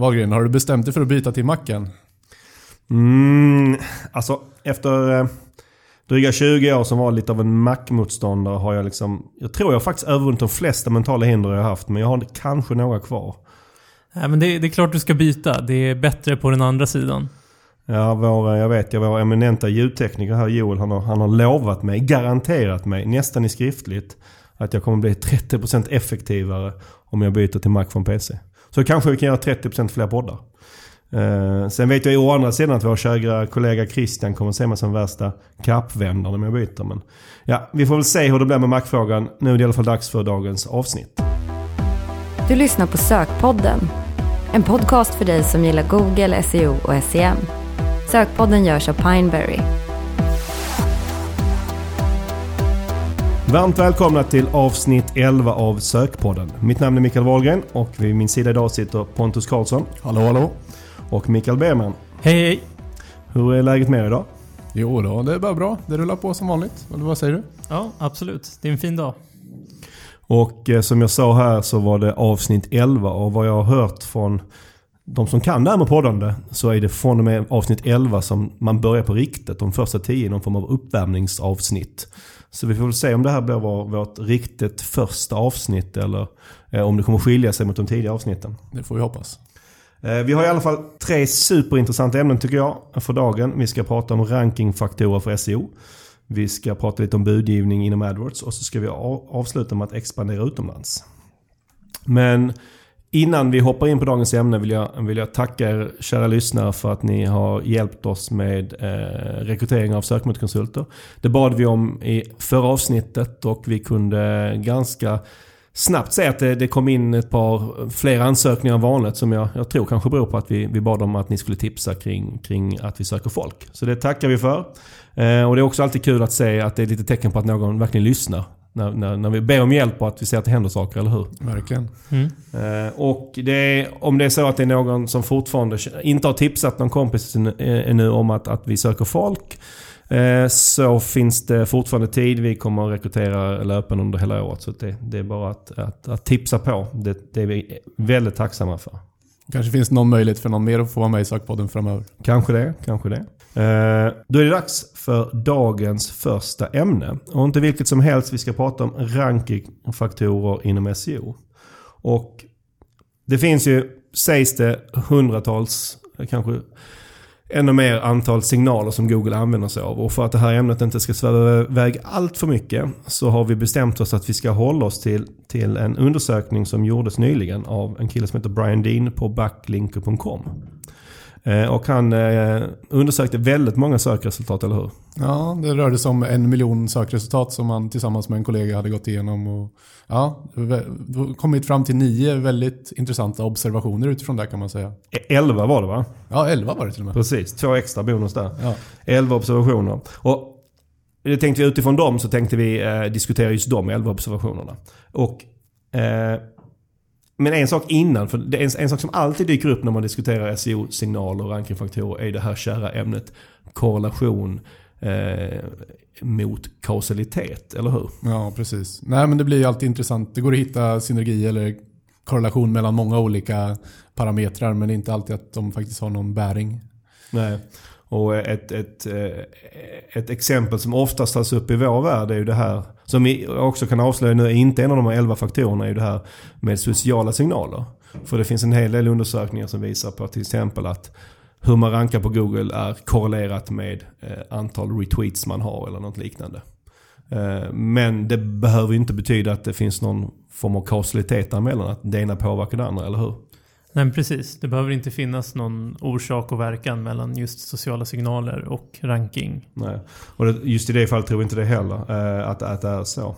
Wahlgren, har du bestämt dig för att byta till macken? Mm, alltså efter eh, dryga 20 år som var lite av en Mac-motståndare har jag liksom... Jag tror jag faktiskt övervunnit de flesta mentala hinder jag har haft. Men jag har kanske några kvar. Nej, men det, det är klart du ska byta. Det är bättre på den andra sidan. Ja, vår, jag vet, jag, vår eminenta ljudtekniker här Joel, han har, han har lovat mig, garanterat mig, nästan i skriftligt, att jag kommer bli 30% effektivare om jag byter till Mac från PC. Så kanske vi kan göra 30% fler poddar. Eh, sen vet jag å andra sidan att vår kära kollega Christian kommer se mig som värsta kappvändaren om jag byter. Men ja, vi får väl se hur det blir med Mac-frågan. Nu är det i alla fall dags för dagens avsnitt. Du lyssnar på Sökpodden. En podcast för dig som gillar Google, SEO och SEM. Sökpodden görs av Pineberry. Varmt välkomna till avsnitt 11 av Sökpodden. Mitt namn är Mikael Wahlgren och vid min sida idag sitter Pontus Karlsson. Hallå, hallå. Och Mikael Bergman. Hej, hej! Hur är läget med er idag? Jo då, det är bara bra. Det rullar på som vanligt. Eller vad säger du? Ja, absolut. Det är en fin dag. Och eh, som jag sa här så var det avsnitt 11 och vad jag har hört från de som kan det här med poddande så är det från och med avsnitt 11 som man börjar på riktigt. De första 10 någon form av uppvärmningsavsnitt. Så vi får väl se om det här blir vår, vårt riktigt första avsnitt eller eh, om det kommer skilja sig mot de tidigare avsnitten. Det får vi hoppas. Eh, vi har i alla fall tre superintressanta ämnen tycker jag för dagen. Vi ska prata om rankingfaktorer för SEO. Vi ska prata lite om budgivning inom AdWords och så ska vi avsluta med att expandera utomlands. Men innan vi hoppar in på dagens ämne vill jag, vill jag tacka er kära lyssnare för att ni har hjälpt oss med eh, rekrytering av sökmotorkonsulter. Det bad vi om i förra avsnittet och vi kunde ganska snabbt se att det, det, kom in ett par fler ansökningar än vanligt som jag, jag tror kanske beror på att vi, vi bad om att ni skulle tipsa kring, kring att vi söker folk. Så det tackar vi för. Eh, och det är också alltid kul att se att det är lite tecken på att någon verkligen lyssnar. När, när, när vi ber om hjälp och att vi ser att det händer saker, eller hur? Verkligen. Mm. Eh, och det är, om det är så att det är någon som fortfarande inte har tipsat någon kompis ännu om att, att vi söker folk. Eh, så finns det fortfarande tid. Vi kommer att rekrytera löpande under hela året. Så det, det är bara att, att, att, tipsa på. Det, det är vi väldigt tacksamma för. Kanske finns någon möjlighet för någon mer att få vara med i sökpodden framöver. Kanske det, kanske det. Eh, då är det dags för dagens första ämne. Och inte vilket som helst. Vi ska prata om rankingfaktorer inom SEO. Och det finns ju, sägs det, hundratals, kanske ännu mer antal signaler som Google använder sig av. Och för att det här ämnet inte ska sväva iväg allt för mycket så har vi bestämt oss att vi ska hålla oss till, till en undersökning som gjordes nyligen av en kille som heter Brian Dean på backlinker.com. Eh, och han eh, undersökte väldigt många sökresultat, eller hur? Ja, det rörde sig om en miljon sökresultat som han tillsammans med en kollega hade gått igenom. Och, ja, kommit fram till nio väldigt intressanta observationer utifrån det kan man säga. E- elva var det va? Ja, elva var det till och med. Precis, två extra bonus där. Ja. Elva observationer. Och det tänkte vi utifrån dem så tänkte vi eh, diskutera just de elva observationerna. Och eh, men en sak innan, för det en, en sak som alltid dyker upp när man diskuterar SEO-signaler och rankingfaktorer är det här kära ämnet korrelation eh, mot kausalitet, eller hur? Ja, precis. Nej, men det blir ju alltid intressant. Det går att hitta synergi eller korrelation mellan många olika parametrar, men det är inte alltid att de faktiskt har någon bäring. Nej. Och ett, ett, eh, ett exempel som oftast tas upp i vår värld är ju det här, som vi också kan avslöja nu är inte en av de här elva faktorerna, är ju det här med sociala signaler. För det finns en hel del undersökningar som visar på till exempel att hur man rankar på Google är korrelerat med eh, antal retweets man har eller något liknande. Eh, men det behöver inte betyda att det finns någon form av kausalitet däremellan, att det ena påverkar det andra, eller hur? Nej, precis. Det behöver inte finnas någon orsak och verkan mellan just sociala signaler och ranking. Nej, och just i det fallet tror jag inte det heller, eh, att, att det är så.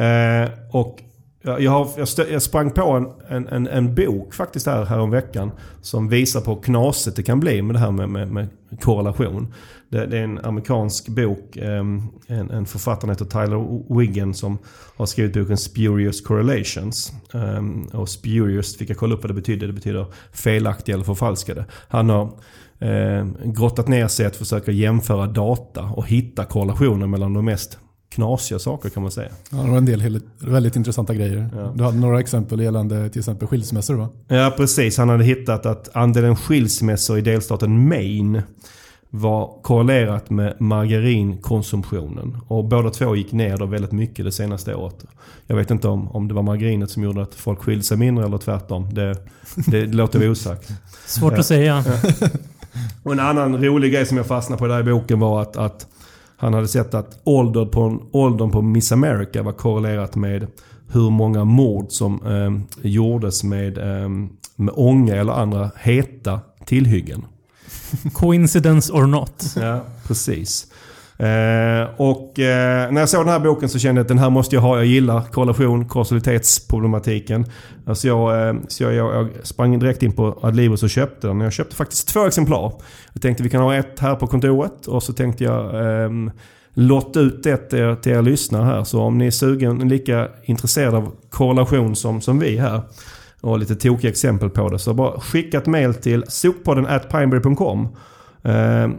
Eh, och jag, har, jag, stö, jag sprang på en, en, en, en, bok faktiskt här, här om veckan som visar på hur knasigt det kan bli med det här med, med, med korrelation. Det, det, är en amerikansk bok. Ehm, en, en författare heter Tyler Wiggen som har skrivit boken Spurious Correlations. Ehm, och spurious fick jag kolla upp vad det betyder. Det betyder felaktiga eller förfalskade. Han har eh, grottat ner sig att försöka jämföra data och hitta korrelationer mellan de mest knasiga saker kan man säga. Ja, det var en del väldigt intressanta grejer. Ja. Du hade några exempel gällande till exempel skilsmässor va? Ja, precis. Han hade hittat att andelen skilsmässor i delstaten Maine var korrelerat med margarinkonsumtionen. Och båda två gick ner då väldigt mycket det senaste året. Jag vet inte om, om det var margarinet som gjorde att folk skilde sig mindre eller tvärtom. Det, det låter vi osagt. Svårt Ja. att säga. Och en annan rolig grej som jag fastnade på där i boken var att, att han hade sett att ålder på, åldern på Miss America var korrelerat med hur många mord som eh, gjordes med, eh, med ånga eller andra heta tillhyggen. Coincidence or not. Ja, precis. Eh, och eh, när jag såg den här boken så kände jag att den här måste jag ha. Jag gillar korrelation, kausalitetsproblematiken. Alltså jag, eh, så jag, jag, jag sprang direkt in på Adlibris och köpte den. Jag köpte faktiskt två exemplar. Jag tänkte vi kan ha ett här på kontoret och så tänkte jag eh, lotta ut ett till er, till er lyssnare här. Så om ni är sugen, lika intresserade av korrelation som, som vi här och lite tokiga exempel på det. Så bara skicka ett mail till sokpodden at pineberry.com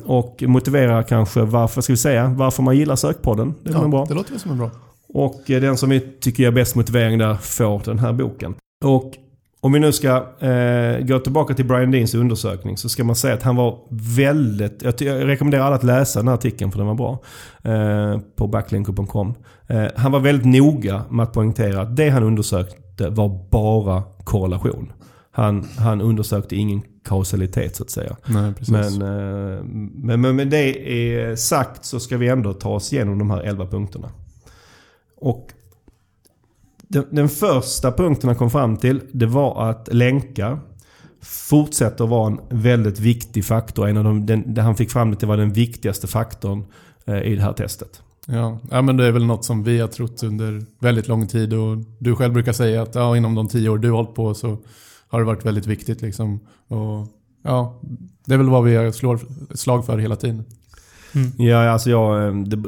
och motivera kanske varför, ska vi säga, varför man gillar sökpodden. Det väl bra. det låter väl som en bra. Och eh, den som vi tycker ger bäst motivering där får den här boken. Och om vi nu ska eh, gå tillbaka till Brian Deans undersökning så ska man säga att han var väldigt... Jag, jag rekommenderar alla att läsa den här artikeln för den var bra. Eh, på backlinko.com. Eh, han var väldigt noga med att poängtera att det han undersökte var bara korrelation. Han, han undersökte ingen kausalitet så att säga. Nej, precis. Men, eh, men, men med det är sagt så ska vi ändå ta oss igenom de här 11 punkterna. Och den, den första punkten han kom fram till det var att länkar fortsätter att vara en väldigt viktig faktor. En av de, den, det han fick fram det till var den viktigaste faktorn eh, i det här testet. Ja. ja, men det är väl något som vi har trott under väldigt lång tid och du själv brukar säga att ja, inom de tio år du har hållit på så har det varit väldigt viktigt liksom. Och ja, det är väl vad vi slår slag för hela tiden. Mm. Ja, alltså jag... eh, Det,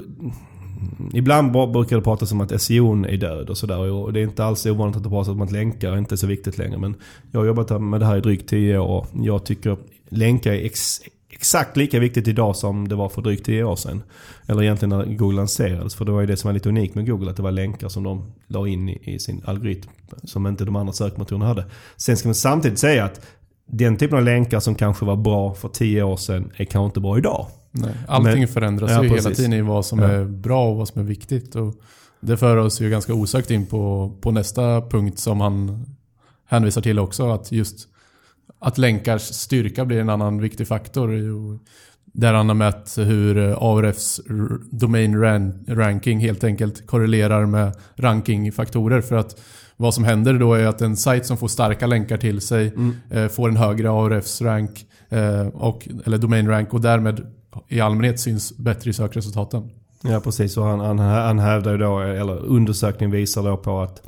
ibland brukar det pratas om att SEO är död och sådär. Och det är inte alls ovanligt att det pratas om att länkar är inte så viktigt längre. Men jag har jobbat med det här i drygt 10 år och jag tycker länkar är ex, exakt lika viktigt idag som det var för drygt 10 år sedan. Eller egentligen när Google lanserades. För det var ju det som var lite unikt med Google. Att det var länkar som de la in i, i sin algoritm. Som inte de andra sökmotorerna hade. Sen ska man samtidigt säga att den typen av länkar som kanske var bra för 10 år sedan är kanske inte bra idag. Nej, allting Men- förändras ja, ju hela precis. tiden i vad som Ja. är bra och vad som är viktigt. Och det för oss ju ganska osökt in på, på nästa punkt som han hänvisar till också. Att just att länkars styrka blir en annan viktig faktor. Där han har mätt hur eh, Ahrefs r- domain ran, ranking helt enkelt korrelerar med rankingfaktorer. För att vad som händer då är att en sajt som får starka länkar till sig eh, får en högre Ahrefs rank eh, och, eller domain rank och därmed i allmänhet syns bättre i sökresultaten. Ja precis, och han, han, han hävdar ju då, eller undersökningen visar då på att,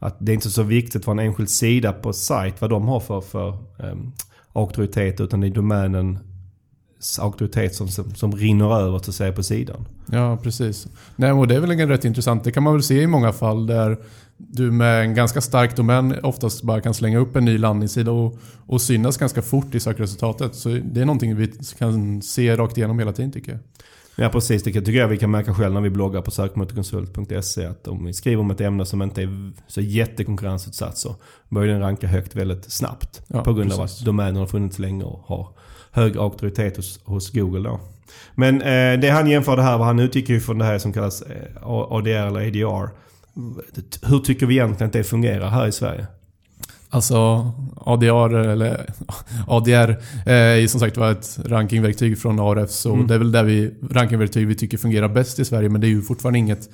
att det är inte så viktigt för en enskild sida på sajt vad de har för, för um, auktoritet utan det är domänens auktoritet som, som, som rinner över så att säga på sidan. Ja, precis. Nej, och det är väl en rätt intressant. Det kan man väl se i många fall där du med en ganska stark domän oftast bara kan slänga upp en ny landningssida och, och synas ganska fort i sökresultatet. Så det är någonting vi kan se rakt igenom hela tiden tycker jag. Ja precis, det tycker jag vi kan märka själv när vi bloggar på sökmotorkonsult.se att om vi skriver om ett ämne som inte är så jättekonkurrensutsatt så börjar den ranka högt väldigt snabbt. Ja, på grund av precis. att domänen har funnits länge och har hög auktoritet hos, hos Google då. Men eh, det han jämförde här, vad han utgick ju från det här som kallas eh, ADR eller ADR. Hur tycker vi egentligen att det fungerar här i Sverige? Alltså ADR eller ADR är ju som sagt var ett rankingverktyg från Ahrefs. Så Mm. det är väl där vi rankingverktyg vi tycker fungerar bäst i Sverige. Men det är ju fortfarande inget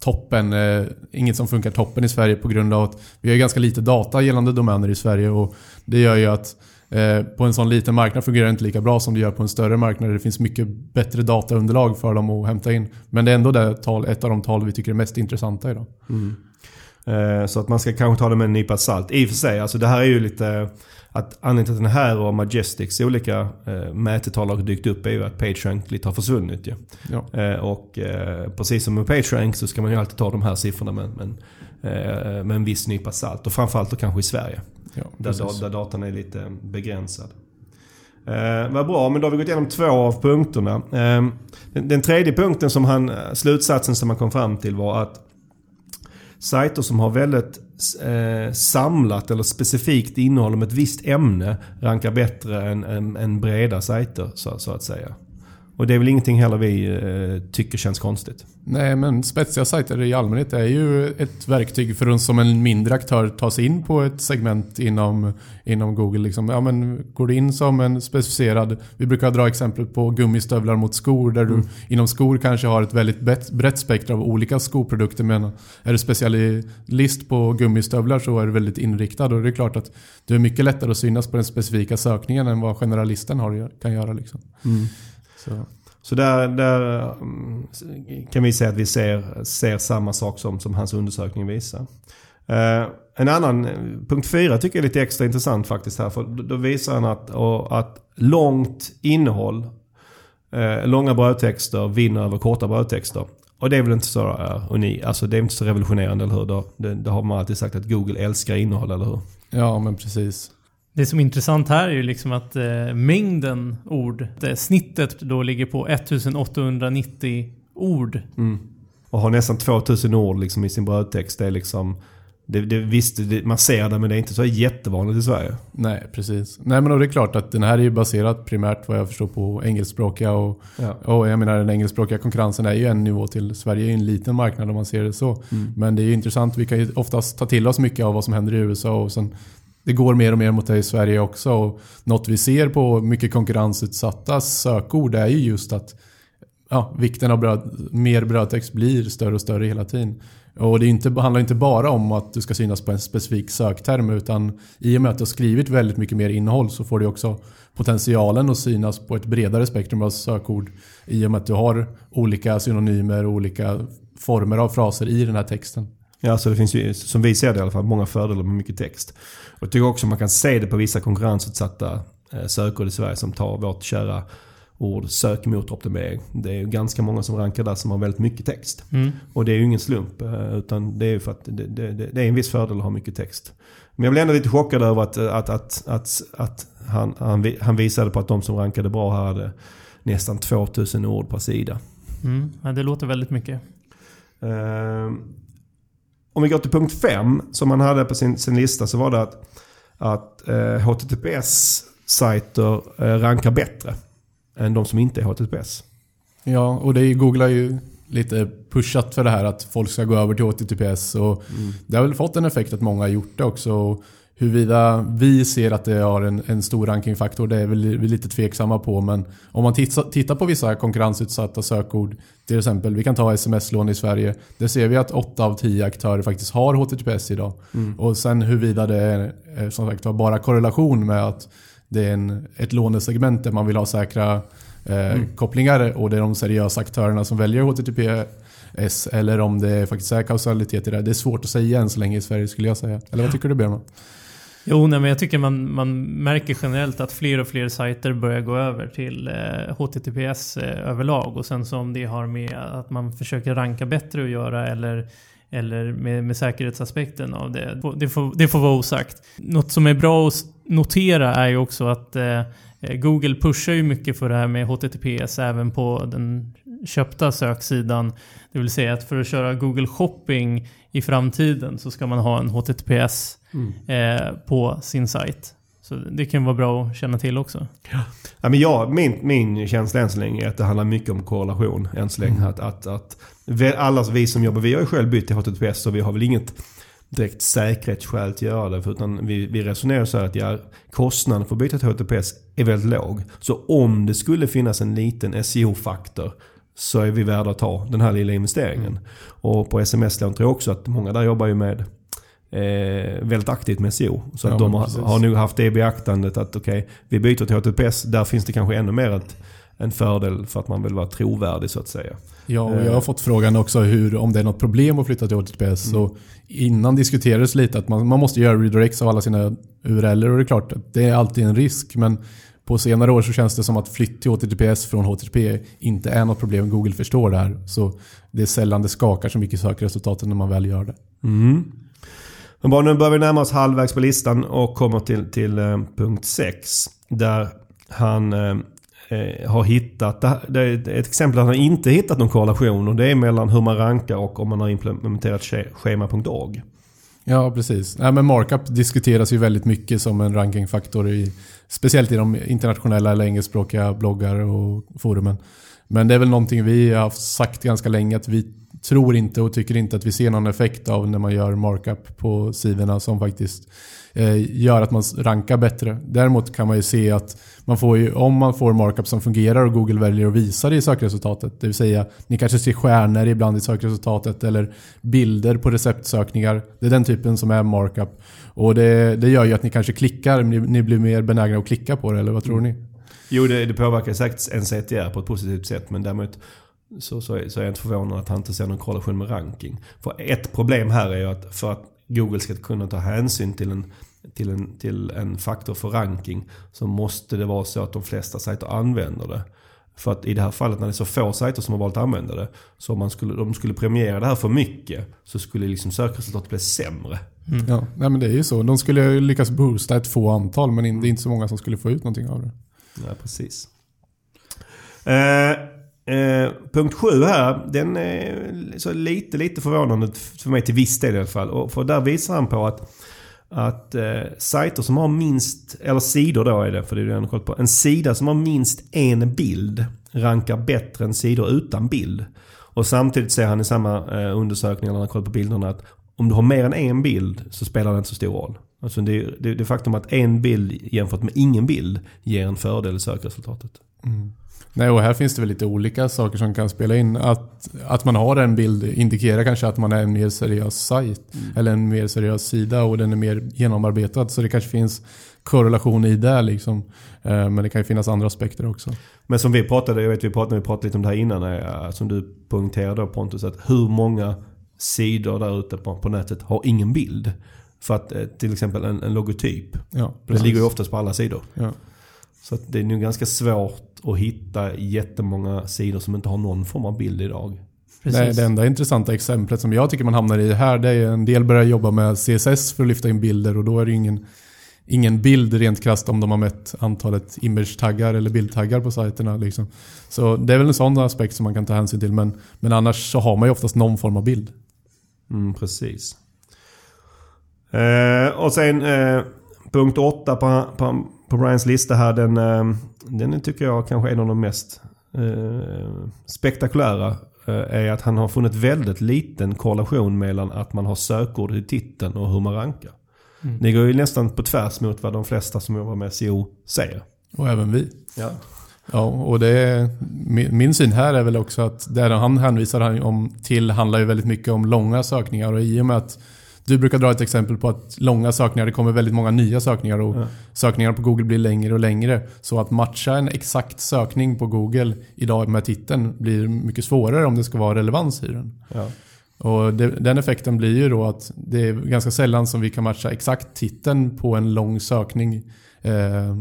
toppen, eh, inget som funkar toppen i Sverige på grund av att vi har ganska lite data gällande domäner i Sverige och det gör ju att eh, på en sån liten marknad fungerar det inte lika bra som det gör på en större marknad. Det finns mycket bättre dataunderlag för dem att hämta in. Men det är ändå det tal, ett av de tal vi tycker är mest intressanta idag. Eh, Så att man ska kanske ta det med en nypa salt. I och för sig, alltså det här är ju lite... Att anledningen till att den här och Majestics olika eh, mätetal har dykt upp är ju att PageRank lite har försvunnit ju. Ja. Eh, och eh, precis som med PageRank så ska man ju alltid ta de här siffrorna med, med, eh, med en viss nypa salt. Och framförallt då kanske i Sverige. Ja, Där, där datan är lite begränsad. Eh, vad bra, men då har vi gått igenom två av punkterna. Eh, den, den tredje punkten som han, slutsatsen som han kom fram till var att sajter som har väldigt eh, samlat eller specifikt innehåll om ett visst ämne rankar bättre än, än, än breda sajter så, så att säga. Och det är väl ingenting heller vi eh, tycker känns konstigt. Nej, men spetsiga sajter i allmänhet är ju ett verktyg för att som en mindre aktör ta sig in på ett segment inom, inom Google. Liksom. Ja, men går du in som en specificerad, vi brukar dra exempel på gummistövlar mot skor där mm. du inom skor kanske har ett väldigt brett spektra av olika skoprodukter. Men är du specialist på gummistövlar så är du väldigt inriktad och det är klart att du är mycket lättare att synas på den specifika sökningen än vad generalisten har, kan göra. Liksom. Mm. Så, så där, där mm, kan vi säga att vi ser, ser samma sak som, som hans undersökning visar. Eh, en annan, punkt fyra tycker jag är lite extra intressant faktiskt här. För då visar han att, att långt innehåll, eh, långa brödtexter vinner över korta brödtexter. Och det är väl inte så eh, uh, unik, alltså det är inte så revolutionerande, eller hur? Det, det har man alltid sagt att Google älskar innehåll, eller hur? Ja, men precis. Det som är intressant här är ju liksom att eh, mängden ord, det, snittet då ligger på 1890 ord. Mm. Och har nästan 2000 ord liksom i sin brödtext. Det är liksom... Det, det, visst, det, man ser det men det är inte så jättevanligt i Sverige. Nej, precis. Nej men det är klart att den här är ju baserad primärt vad jag förstår på engelskspråkiga och, ja. och jag menar den engelskspråkiga konkurrensen är ju en nivå till. Sverige är ju en liten marknad om man ser det så. Mm. Men det är ju intressant, vi kan ju oftast ta till oss mycket av vad som händer i USA och sen det går mer och mer mot det i Sverige också. Och något vi ser på mycket konkurrensutsatta sökord är ju just att ja, vikten av bröd, mer brödtext blir större och större hela tiden. Och det inte, handlar inte bara om att du ska synas på en specifik sökterm utan i och med att du har skrivit väldigt mycket mer innehåll så får du också potentialen att synas på ett bredare spektrum av sökord i och med att du har olika synonymer och olika former av fraser i den här texten. Ja, så det finns ju, som vi ser det i alla fall, många fördelar med mycket text. Och jag tycker också man kan se det på vissa konkurrensutsatta eh, sökord i Sverige som tar vårt kära ord sökmotoroptimering. Det är ju ganska många som rankar där som har väldigt mycket text. Mm. Och det är ju ingen slump. Eh, utan det är ju för att det, det, det, är en viss fördel att ha mycket text. Men jag blev ändå lite chockad över att, att, att, att, att han, han, han visade på att de som rankade bra här hade nästan 2000 ord per sida. Mm. Ja, det låter väldigt mycket. Uh, om vi går till punkt 5 som han hade på sin, sin lista så var det att, att eh, HTTPS-sajter eh, rankar bättre än de som inte är HTTPS. Ja, och det har ju lite pushat för det här att folk ska gå över till HTTPS. Och mm. Det har väl fått en effekt att många har gjort det också. Huruvida vi ser att det har en, en stor rankingfaktor det är väl vi lite tveksamma på. Men om man tittar på vissa konkurrensutsatta sökord. Till exempel, vi kan ta sms-lån i Sverige. Där ser vi att 8 av 10 aktörer faktiskt har HTTPS idag. Mm. Och sen huruvida det är som sagt bara korrelation med att det är en, ett lånesegment där man vill ha säkra eh, mm. kopplingar och det är de seriösa aktörerna som väljer HTTPS eller om det faktiskt är kausalitet i det. Det är svårt att säga än så länge i Sverige skulle jag säga. Eller vad tycker du Berman? Jo, nej, men jag tycker man, man märker generellt att fler och fler sajter börjar gå över till eh, HTTPS eh, överlag. Och sen som det har med att man försöker ranka bättre att göra eller eller med, med säkerhetsaspekten av det. Det får, det får vara osagt. Något som är bra att notera är ju också att eh, eh, Google pushar ju mycket för det här med HTTPS även på den köpta söksidan. Det vill säga att för att köra Google Shopping i framtiden så ska man ha en HTTPS mm. eh, på sin sajt. Så det kan vara bra att känna till också. Ja. Ja, men jag, min, min känsla än så länge är att det handlar mycket om korrelation än så länge. Mm. Att, att, att alla vi som jobbar, vi har ju själv bytt till HTTPS så vi har väl inget direkt säkerhetsskäl att göra det. Utan vi, vi resonerar så här att ja, kostnaden för att byta till HTTPS är väldigt låg. Så om det skulle finnas en liten SEO-faktor så är vi värda att ta den här lilla investeringen. Mm. Och på sms-lån tror jag också att många där jobbar ju med eh, väldigt aktivt med SEO. Så ja, att de har, har nog haft det i beaktandet att okej, okay, vi byter till HTTPS. Där finns det kanske ännu mer ett, en fördel för att man vill vara trovärdig så att säga. Ja, och jag har eh. fått frågan också hur, om det är något problem att flytta till HTTPS. Mm. Så innan diskuterades lite att man, man måste göra redirects av alla sina URLer och det är klart att det är alltid en risk. Men på senare år så känns det som att flytt till HTTPS från HTTP inte är något problem. Google förstår det här. Så det är sällan det skakar så mycket i sökresultaten när man väl gör det. Mm. Men bara nu börjar vi närma oss halvvägs på listan och kommer till, till eh, punkt 6. Där han eh, eh, har hittat, det är ett exempel där han inte hittat någon korrelation och det är mellan hur man rankar och om man har implementerat schema.org. Ja, precis. Nej, men markup diskuteras ju väldigt mycket som en rankingfaktor, i, speciellt i de internationella eller engelskspråkiga bloggar och forumen. Men det är väl någonting vi har sagt ganska länge att vi tror inte och tycker inte att vi ser någon effekt av när man gör markup på sidorna som faktiskt Eh, gör att man rankar bättre. Däremot kan man ju se att man får ju, om man får markup som fungerar och Google väljer att visa det i sökresultatet, det vill säga ni kanske ser stjärnor ibland i sökresultatet eller bilder på receptsökningar. Det är den typen som är markup. Och det, det gör ju att ni kanske klickar, ni, ni blir mer benägna att klicka på det, eller vad tror ni? Mm. Jo, det, det påverkar säkert en CTR på ett positivt sätt, men däremot så, så, är, så är jag inte förvånad att han inte ser någon korrelation med ranking. För ett problem här är ju att för att Google ska kunna ta hänsyn till en, till en, till en faktor för ranking så måste det vara så att de flesta sajter använder det. För att i det här fallet när det är så få sajter som har valt att använda det. Så om man skulle, de skulle premiera det här för mycket så skulle liksom sökresultatet bli sämre. Mm. Ja, nej men det är ju så. De skulle lyckas boosta ett få antal men det är inte så många som skulle få ut någonting av det. Ja, precis. Eh, eh, punkt sju här, den är så lite, lite förvånande för mig till viss del i alla fall. Och för där visar han på att, att eh, sajter som har minst, eller sidor då är det, för det är det jag har koll på. En sida som har minst en bild rankar bättre än sidor utan bild. Och samtidigt ser han i samma eh, undersökning, när han kollar på bilderna, att om du har mer än en bild så spelar det inte så stor roll. Alltså det, det, det faktum att en bild jämfört med ingen bild ger en fördel i sökresultatet. Mm. Nej, och här finns det väl lite olika saker som kan spela in. Att, att man har en bild indikerar kanske att man är en mer seriös sajt. Mm. Eller en mer seriös sida och den är mer genomarbetad. Så det kanske finns korrelation i det liksom. Eh, men det kan ju finnas andra aspekter också. Men som vi pratade, jag vet vi pratade, vi pratade lite om det här innan. Eh, som du poängterade Pontus. Att hur många sidor där ute på, på nätet har ingen bild. För att eh, till exempel en, en logotyp. Ja, det ligger ju oftast på alla sidor. Ja. Så det är nog ganska svårt att hitta jättemånga sidor som inte har någon form av bild idag. Nej, det enda intressanta exemplet som jag tycker man hamnar i här det är en del börjar jobba med CSS för att lyfta in bilder och då är det ingen, ingen bild rent krasst om de har mätt antalet image-taggar eller bildtaggar på sajterna. Liksom. Så det är väl en sån aspekt som man kan ta hänsyn till men, men annars så har man ju oftast någon form av bild. Mm, precis. Eh, och sen eh, punkt 8 på, på, på Brians lista här. Den, eh, den tycker jag kanske är en av de mest eh, spektakulära. Eh, är att han har funnit väldigt liten korrelation mellan att man har sökord i titeln och hur man rankar. Mm. Det går ju nästan på tvärs mot vad de flesta som jobbar med SEO säger. Och även vi. Ja. Ja, och det är, min syn här är väl också att det han hänvisar om till handlar ju väldigt mycket om långa sökningar och i och med att du brukar dra ett exempel på att långa sökningar, det kommer väldigt många nya sökningar och ja. sökningarna på Google blir längre och längre. Så att matcha en exakt sökning på Google idag med titeln blir mycket svårare om det ska vara relevans i den. Ja. Och det, den effekten blir ju då att det är ganska sällan som vi kan matcha exakt titeln på en lång sökning eh,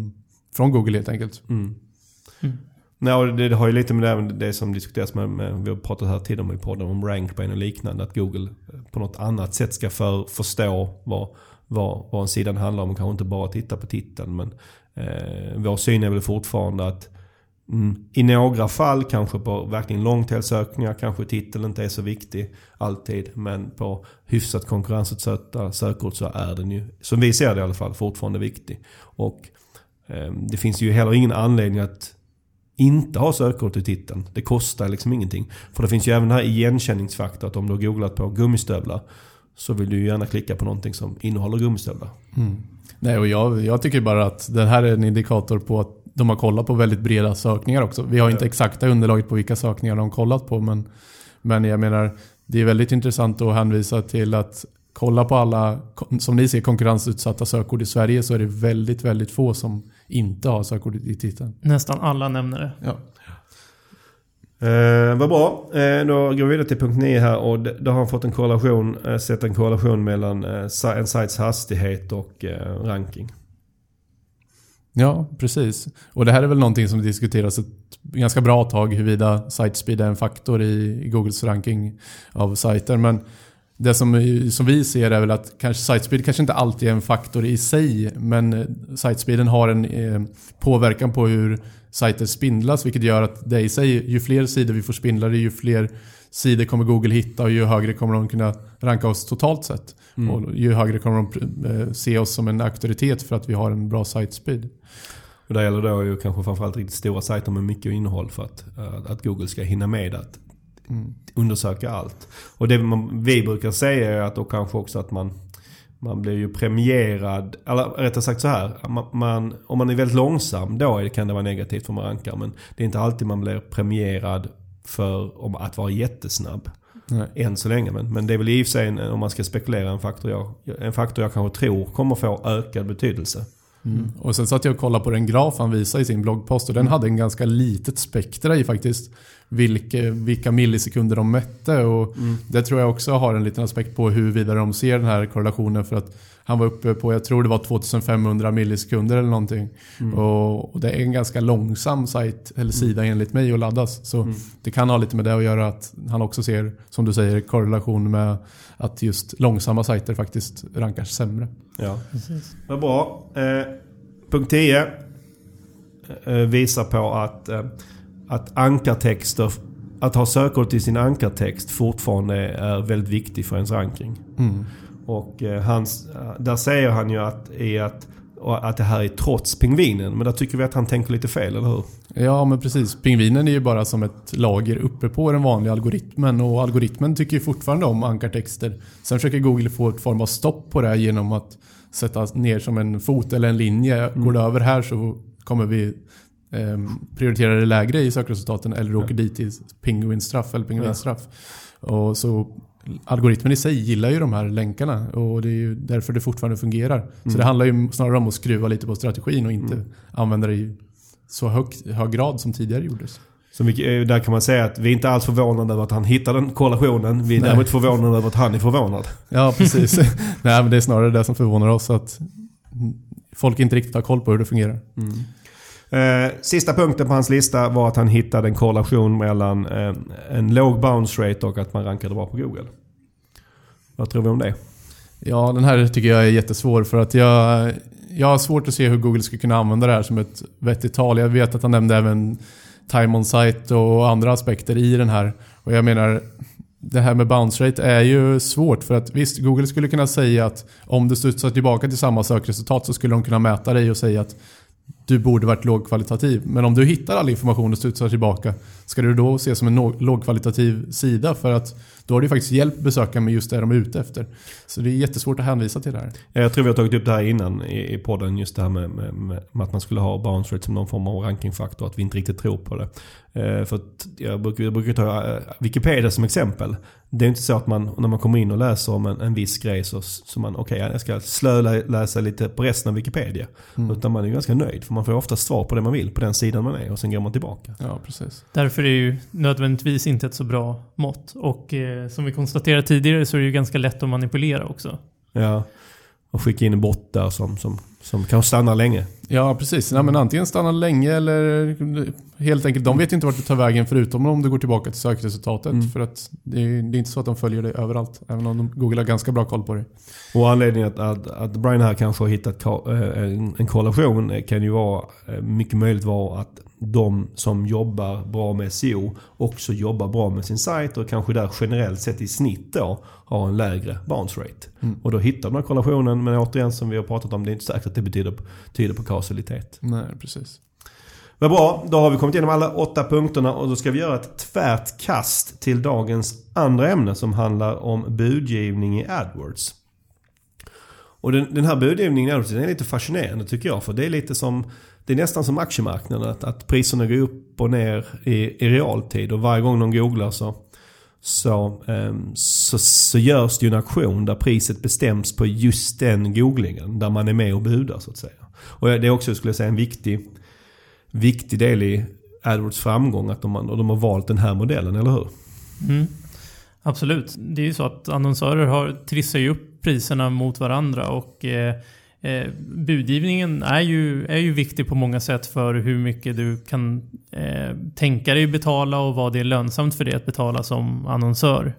från Google helt enkelt. Mm. Mm. Nej, det, det, har ju lite med det, det som diskuteras med, med, vi har pratat här tidigare i podden om rankbrain och liknande. Att Google eh, på något annat sätt ska för, förstå vad, vad, vad en sida handlar om och kanske inte bara titta på titeln. Men eh, vår syn är väl fortfarande att mm, i några fall, kanske på verkligen långtidssökningar, kanske titeln inte är så viktig alltid. Men på hyfsat konkurrensutsatta sökord så är den ju, som vi ser det i alla fall, fortfarande viktig. Och eh, det finns ju heller ingen anledning att inte ha sökord i titeln. Det kostar liksom ingenting. För det finns ju även den här igenkänningsfaktorn att om du har googlat på gummistövlar så vill du ju gärna klicka på någonting som innehåller gummistövlar. Mm. Nej, och jag, jag tycker bara att det här är en indikator på att de har kollat på väldigt breda sökningar också. Vi har inte exakta underlaget på vilka sökningar de har kollat på men, men jag menar det är väldigt intressant att hänvisa till att kolla på alla, som ni ser, konkurrensutsatta sökord i Sverige så är det väldigt, väldigt få som inte har sökord i titeln. Nästan alla nämner det. Ja. Eh, vad bra. Eh, då går vi vidare till punkt 9 här och då har han fått en korrelation, eh, sett en korrelation mellan eh, en sajts hastighet och eh, ranking. Ja, precis. Och det här är väl någonting som diskuteras ett ganska bra tag huruvida sitespeed är en faktor i, i Googles ranking av sajter. Men det som, som vi ser är väl att kanske sitespeed kanske inte alltid är en faktor i sig, men eh, sitespeeden har en eh, påverkan på hur sajter spindlas, vilket gör att det i sig, ju fler sidor vi får spindlade, ju fler sidor kommer Google hitta och ju högre kommer de kunna ranka oss totalt sett. Mm. Och ju högre kommer de eh, se oss som en auktoritet för att vi har en bra sitespeed. Och det gäller då ju kanske framförallt riktigt stora sajter med mycket innehåll för att, eh, att Google ska hinna med att. Undersöka allt. Och det man, vi brukar säga är att då kanske också att man man blir ju premierad, eller rättare sagt så här. Man, man, om man är väldigt långsam då kan det vara negativt för man rankar. Men det är inte alltid man blir premierad för om att vara jättesnabb. Nej. Än så länge. Men, men det är väl i och för sig, en, om man ska spekulera, en faktor, jag, en faktor jag kanske tror kommer få ökad betydelse. Mm. Och sen satt jag och kollade på den graf han visade i sin bloggpost och den hade en ganska litet spektra i faktiskt. Vilka, vilka millisekunder de mätte och mm. det tror jag också har en liten aspekt på huruvida de ser den här korrelationen för att han var uppe på, jag tror det var 2500 millisekunder eller någonting. Mm. Och, och, det är en ganska långsam sajt, eller sida mm. enligt mig att laddas. Så mm. det kan ha lite med det att göra att han också ser, som du säger, korrelation med att just långsamma sajter faktiskt rankas sämre. Ja, precis. Vad bra. Eh, punkt 10 eh, visar på att, eh, att ankartexter att ha sökord till sin ankartext fortfarande är väldigt viktig för ens ranking. Mm. Och eh, hans, där säger han ju att, i att, att det här är trots pingvinen. Men där tycker vi att han tänker lite fel, eller hur? Ja, men precis. Pingvinen är ju bara som ett lager uppe på den vanliga algoritmen. Och algoritmen tycker ju fortfarande om ankartexter. Sen försöker Google få ett form av stopp på det genom att sätta ner som en fot eller en linje. Mm. Går det över här så kommer vi eh, prioritera det lägre i sökresultaten eller åker ja. dit i pingvinstraff eller pingvinstraff. Ja. Och så algoritmen i sig gillar ju de här länkarna och det är ju därför det fortfarande fungerar. Mm. Så det handlar ju snarare om att skruva lite på strategin och inte mm. använda det i så hög, hög grad som tidigare gjordes. Så vi, eh, där kan man säga att vi är inte alls förvånade över att han hittar den korrelationen. Vi är Nej. däremot förvånade över att han är förvånad. Ja, precis. Nej, men det är snarare det som förvånar oss. Att folk inte riktigt har koll på hur det fungerar. Mm. Eh, sista punkten på hans lista var att han hittade en korrelation mellan eh, en låg bounce rate och att man rankade bra på Google. Vad tror vi om det? Ja, den här tycker jag är jättesvår för att jag, jag har svårt att se hur Google ska kunna använda det här som ett vettigt tal. Jag vet att han nämnde även time on site och andra aspekter i den här. Och jag menar, det här med bounce rate är ju svårt för att visst, Google skulle kunna säga att om du studsar tillbaka till samma sökresultat så skulle de kunna mäta dig och säga att du borde varit lågkvalitativ. Men om du hittar all information och studsar tillbaka, ska du då se som en lågkvalitativ sida? För att då har du faktiskt hjälpt besökaren med just det de är ute efter. Så det är jättesvårt att hänvisa till det här. Jag tror vi har tagit upp det här innan i, podden, just det här med, med, med att man skulle ha bounce rate som någon form av rankingfaktor, att vi inte riktigt tror på det. Eh, för jag brukar, jag brukar ta eh, Wikipedia som exempel. Det är inte så att man, när man kommer in och läser om en, en viss grej så, så man, okej okay, jag ska slöläsa lite på resten av Wikipedia. Mm. Utan man är ganska nöjd för man får ofta svar på det man vill på den sidan man är och sen går man tillbaka. Ja, precis. Därför är det ju nödvändigtvis inte ett så bra mått. Och eh, som vi konstaterade tidigare så är det ju ganska lätt att manipulera också. Ja, och skicka in en bot där som, som som kanske stannar länge. Ja, precis. Ja, men antingen stannar länge eller helt enkelt, de vet ju inte vart det tar vägen förutom om du går tillbaka till sökresultatet. Mm. För att det är, det är, inte så att de följer dig överallt. Även om de, Google har ganska bra koll på det. Och anledningen att, att, att Brian här kanske har hittat eh, en, en korrelation kan ju vara, eh, mycket möjligt vara att de som jobbar bra med SEO också jobbar bra med sin sajt och kanske där generellt sett i snitt då har en lägre bounce rate. Mm. Och då hittar man korrelationen men återigen som vi har pratat om det är inte säkert att det betyder, tyder på kausalitet. Nej, precis. Vad bra, då har vi kommit igenom alla åtta punkterna och då ska vi göra ett tvärt kast till dagens andra ämne som handlar om budgivning i AdWords. Och den, den här budgivningen i AdWords är lite fascinerande tycker jag för det är lite som det är nästan som aktiemarknaden, att, att priserna går upp och ner i, i realtid. Och varje gång de googlar så, så, ehm, så, så görs det ju en auktion där priset bestäms på just den googlingen. Där man är med och budar så att säga. Och det är också, skulle jag säga, en viktig, viktig del i AdWords framgång. Att de, de har valt den här modellen, eller hur? Mm. Absolut. Det är ju så att annonsörer har ju upp priserna mot varandra. och eh, Eh, budgivningen är ju, är ju viktig på många sätt för hur mycket du kan eh, tänka dig betala och vad det är lönsamt för dig att betala som annonsör.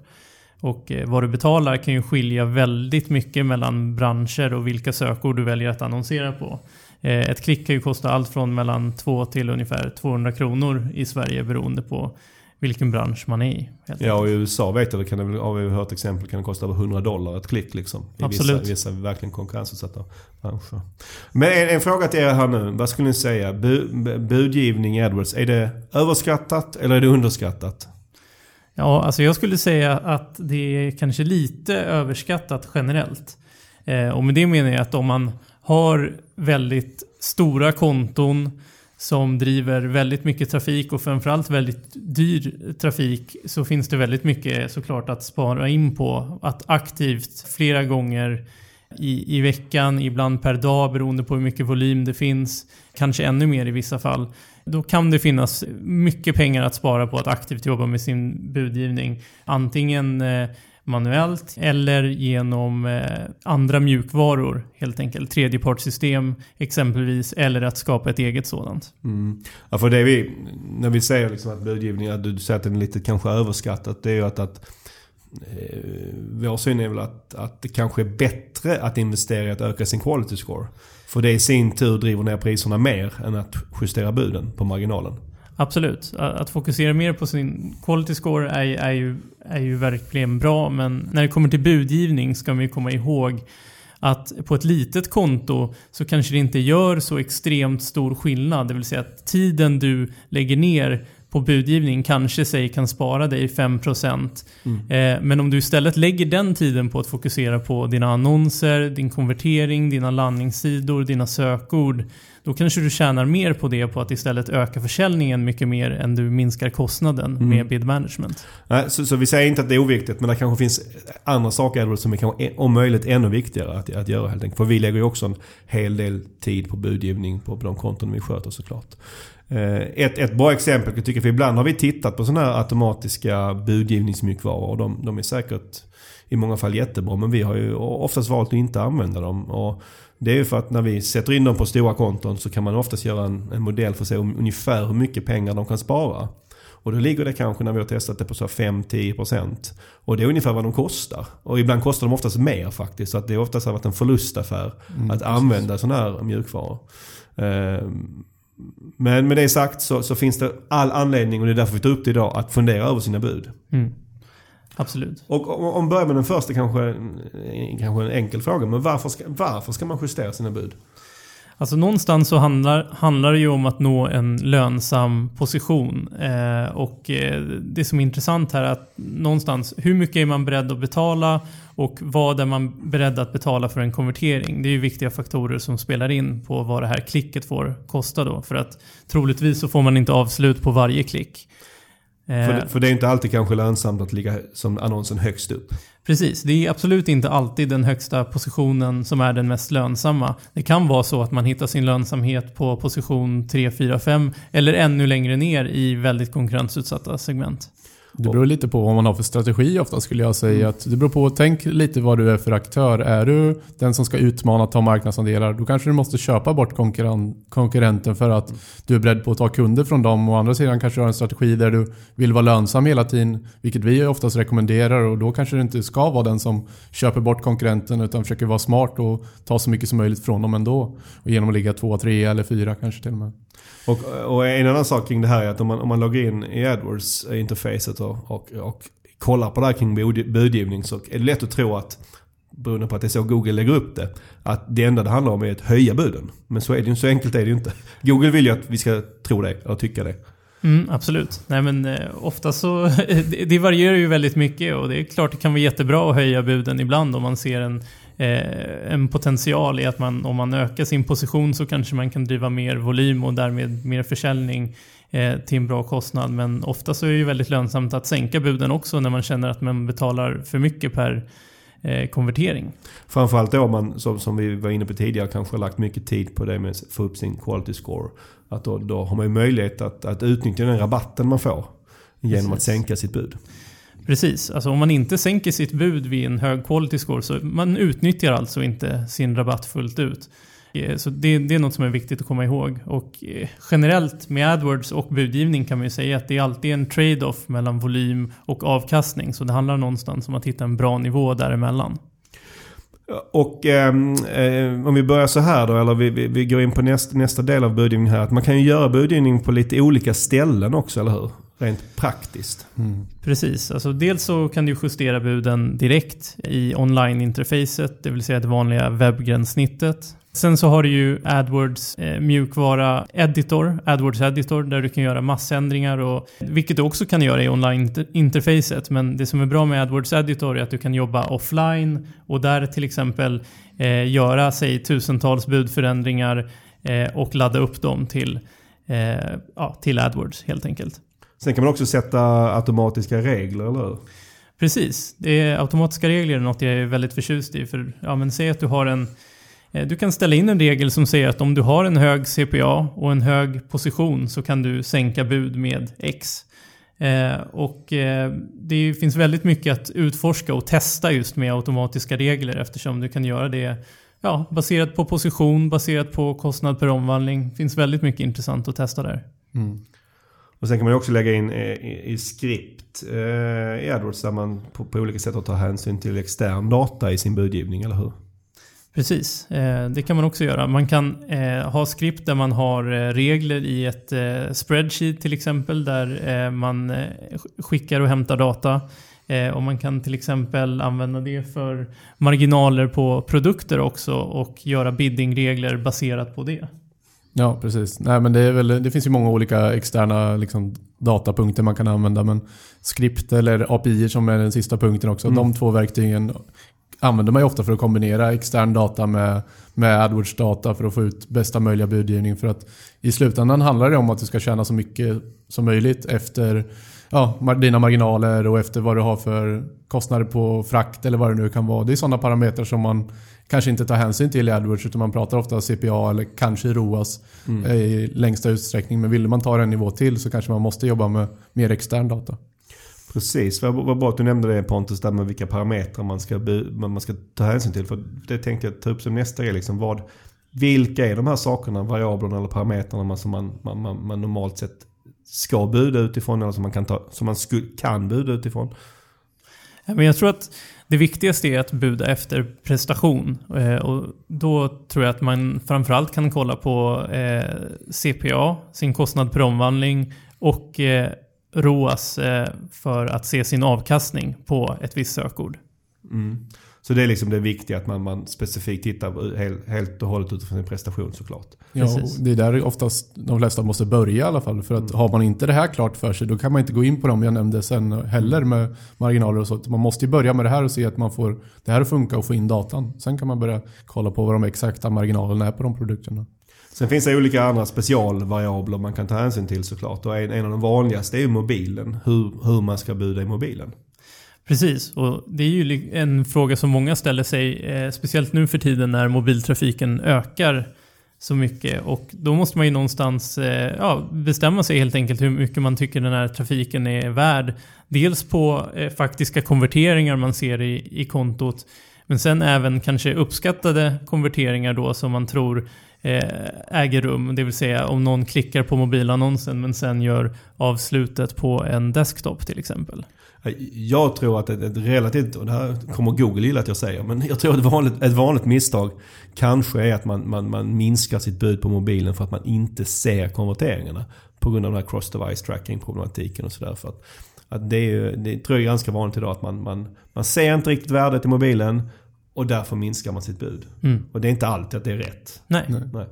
Och eh, vad du betalar kan ju skilja väldigt mycket mellan branscher och vilka sökord du väljer att annonsera på. Eh, ett klick kan ju kosta allt från mellan 2 till ungefär 200 kronor i Sverige beroende på vilken bransch man är i. Ja, och i USA vet jag, det kan det, har vi hört exempel, kan det kosta över 100 dollar ett klick. Liksom, I Absolut. Vissa, vissa verkligen konkurrensutsatta branscher. Men en, en, fråga till er här nu. Vad skulle ni säga? Bu, budgivning i AdWords, är det överskattat eller är det underskattat? Ja, alltså jag skulle säga att det är kanske lite överskattat generellt. Eh, och med det menar jag att om man har väldigt stora konton som driver väldigt mycket trafik och framförallt väldigt dyr trafik så finns det väldigt mycket såklart att spara in på. Att aktivt flera gånger i, i veckan, ibland per dag beroende på hur mycket volym det finns, kanske ännu mer i vissa fall. Då kan det finnas mycket pengar att spara på att aktivt jobba med sin budgivning. Antingen eh, manuellt eller genom eh, andra mjukvaror helt enkelt. Tredjepartssystem exempelvis eller att skapa ett eget sådant. Mm. Ja, för det vi, när vi säger liksom att budgivning, att du säger att den är lite kanske överskattat. Det är ju att, att eh, vår syn är väl att, att det kanske är bättre att investera i att öka sin quality score. För det i sin tur driver ner priserna mer än att justera buden på marginalen. Absolut. Att fokusera mer på sin quality score är, är, ju, är ju verkligen bra. Men när det kommer till budgivning ska man ju komma ihåg att på ett litet konto så kanske det inte gör så extremt stor skillnad. Det vill säga att tiden du lägger ner på budgivning kanske säg kan spara dig 5%. Mm. Eh, men om du istället lägger den tiden på att fokusera på dina annonser, din konvertering, dina landningssidor, dina sökord. Då kanske du tjänar mer på det på att istället öka försäljningen mycket mer än du minskar kostnaden mm. med bid management. Nej, så, så, vi säger inte att det är oviktigt men det kanske finns andra saker som är kanske om möjligt ännu viktigare att, att göra helt enkelt. För vi lägger ju också en hel del tid på budgivning på, på de konton vi sköter såklart. Eh, ett, ett bra exempel, jag tycker, för ibland har vi tittat på sådana här automatiska budgivningsmjukvaror. De, de är säkert i många fall jättebra, men vi har ju oftast valt att inte använda dem. Och det är ju för att när vi sätter in dem på stora konton så kan man oftast göra en, en modell för att se ungefär hur mycket pengar de kan spara. Och då ligger det kanske när vi har testat det på så 5-10%. Och det är ungefär vad de kostar. Och ibland kostar de oftast mer faktiskt. Så att det har oftast varit en förlustaffär mm, att precis. använda sådana här mjukvaror. Ehm, men med det sagt så, så, finns det all anledning, och det är därför vi tar upp det idag, att fundera över sina bud. Mm. Absolut. Och om börjar med den första kanske, kanske en enkel fråga. Men varför ska, varför ska man justera sina bud? Alltså någonstans så handlar, handlar det ju om att nå en lönsam position. Eh, och eh, det som är intressant här är att någonstans, hur mycket är man beredd att betala och vad är man beredd att betala för en konvertering? Det är ju viktiga faktorer som spelar in på vad det här klicket får kosta då. För att troligtvis så får man inte avslut på varje klick. För det, för det är inte alltid kanske lönsamt att ligga som annonsen högst upp. Precis, det är absolut inte alltid den högsta positionen som är den mest lönsamma. Det kan vara så att man hittar sin lönsamhet på position 3, 4, 5 eller ännu längre ner i väldigt konkurrensutsatta segment. Det beror lite på vad man har för strategi ofta skulle jag säga. Mm. Att det beror på, tänk lite vad du är för aktör. Är du den som ska utmana ta marknadsandelar, då kanske du måste köpa bort konkurren konkurrenten för att mm. du är beredd på att ta kunder från dem. Å andra sidan kanske du har en strategi där du vill vara lönsam hela tiden, vilket vi oftast rekommenderar. Och då kanske du inte ska vara den som köper bort konkurrenten utan försöker vara smart och ta så mycket som möjligt från dem ändå. Och genom att ligga två, tre eller fyra kanske till och med. Och, och, en annan sak kring det här är att om man, om man loggar in i AdWords-interfacet och, och, och kollar på det här kring budgivning så är det lätt att tro att beroende på att det är så Google lägger upp det. Att det enda det handlar om är att höja buden. Men så, är det, så enkelt är det ju inte. Google vill ju att vi ska tro det, eller tycka det. Mm, absolut. Nej men eh, ofta så, det, det varierar ju väldigt mycket och det är klart det kan vara jättebra att höja buden ibland om man ser en eh, en potential i att man, om man ökar sin position så kanske man kan driva mer volym och därmed mer försäljning eh, till en bra kostnad. Men ofta så är det väldigt lönsamt att sänka buden också när man känner att man betalar för mycket per eh, konvertering. Framförallt då man, som, som vi var inne på tidigare, kanske har lagt mycket tid på det med att få upp sin quality score. Att då, då har man ju möjlighet att, att utnyttja den rabatten man får genom Precis. att sänka sitt bud. Precis, alltså om man inte sänker sitt bud vid en hög quality score så man utnyttjar alltså inte sin rabatt fullt ut. Eh, så det, det är något som är viktigt att komma ihåg. Och eh, generellt med AdWords och budgivning kan man ju säga att det är alltid en trade-off mellan volym och avkastning. Så det handlar någonstans om att hitta en bra nivå däremellan. Och ehm, eh, om vi börjar så här då, eller vi, vi, vi går in på näst, nästa del av budgivning här. Att man kan ju göra budgivning på lite olika ställen också, eller hur? Rent praktiskt. Precis, alltså dels så kan du justera buden direkt i online-interfacet, det vill säga det vanliga webbgränssnittet. Sen så har du ju AdWords eh, mjukvara editor, AdWords editor, där du kan göra massändringar och vilket du också kan göra i online-interfacet. Men det som är bra med AdWords editor är att du kan jobba offline och där till exempel eh, göra, säg tusentals budförändringar eh, och ladda upp dem till, eh, ja, till AdWords helt enkelt. Sen kan man också sätta automatiska regler, eller hur? Precis. Det är automatiska regler är något jag är väldigt förtjust i. För, ja, men säg att du har en... eh, Du kan ställa in en regel som säger att om du har en hög CPA och en hög position så kan du sänka bud med X. Eh, och eh, det finns väldigt mycket att utforska och testa just med automatiska regler eftersom du kan göra det ja, baserat på position, baserat på kostnad per omvandling. Det finns väldigt mycket intressant att testa där. Mm. Och sen kan man ju också lägga in eh, i, i skript eh, i AdWords där man på, på olika sätt tar hänsyn till extern data i sin budgivning, eller hur? Precis, eh, det kan man också göra. Man kan eh, ha skript där man har eh, regler i ett eh, spreadsheet till exempel där eh, man eh, skickar och hämtar data. Eh, och man kan till exempel använda det för marginaler på produkter också och göra biddingregler baserat på det. Ja, precis. Nej, men det, är väl, det finns ju många olika externa liksom, datapunkter man kan använda. Men skript eller API som är den sista punkten också. Mm. De två verktygen använder man ju ofta för att kombinera extern data med, med AdWords data för att få ut bästa möjliga budgivning. För att i slutändan handlar det om att du ska tjäna så mycket som möjligt efter ja, dina marginaler och efter vad du har för kostnader på frakt eller vad det nu kan vara. Det är sådana parametrar som man kanske inte tar hänsyn till i AdWords utan man pratar ofta CPA eller kanske ROAS eh, i längsta utsträckning. Men vill man ta en nivå till så kanske man måste jobba med mer extern data. Precis, vad, vad bra att du nämnde det Pontus, där med vilka parametrar man ska, man ska ta hänsyn till. För det tänkte jag ta upp som nästa grej. Liksom, vad, vilka är de här sakerna, variablerna eller parametrarna man, som man, man, man, man normalt sett ska buda utifrån eller som man kan, ta, som man sku, kan buda utifrån? Men jag tror att det viktigaste är att buda efter prestation. Eh, och då tror jag att man framförallt kan kolla på eh, CPA, sin kostnad per omvandling, och eh, ROAS eh, för att se sin avkastning på ett visst sökord. Mm. Så det är liksom det viktiga att man, man specifikt tittar helt, helt och hållet utifrån sin prestation såklart. Ja, det är där oftast de flesta måste börja i alla fall. För att har man inte det här klart för sig då kan man inte gå in på dem jag nämnde sen heller med marginaler och så. Man måste ju börja med det här och se att man får det här att funka och få in datan. Sen kan man börja kolla på vad de exakta marginalerna är på de produkterna. Sen finns det olika andra specialvariabler man kan ta hänsyn till såklart. Och en, en av de vanligaste är ju mobilen. Hur, hur man ska buda i mobilen. Precis, och det är ju en fråga som många ställer sig, eh, speciellt nu för tiden när mobiltrafiken ökar så mycket. Och då måste man ju någonstans eh, ja, bestämma sig helt enkelt hur mycket man tycker den här trafiken är värd. Dels på eh, faktiska konverteringar man ser i, i kontot, men sen även kanske uppskattade konverteringar då som man tror eh, äger rum. Det vill säga om någon klickar på mobilannonsen men sen gör avslutet på en desktop till exempel. Jag tror att ett, ett relativt, och det här kommer Google gilla att jag säger, men jag tror att ett vanligt, ett vanligt misstag kanske är att man, man, man minskar sitt bud på mobilen för att man inte ser konverteringarna. På grund av den här cross-device tracking problematiken och sådär. För att, att det, är, det tror jag är ganska vanligt idag att man, man, man ser inte riktigt värdet i mobilen och därför minskar man sitt bud. Mm. Och det är inte alltid att det är rätt. Nej. Nej.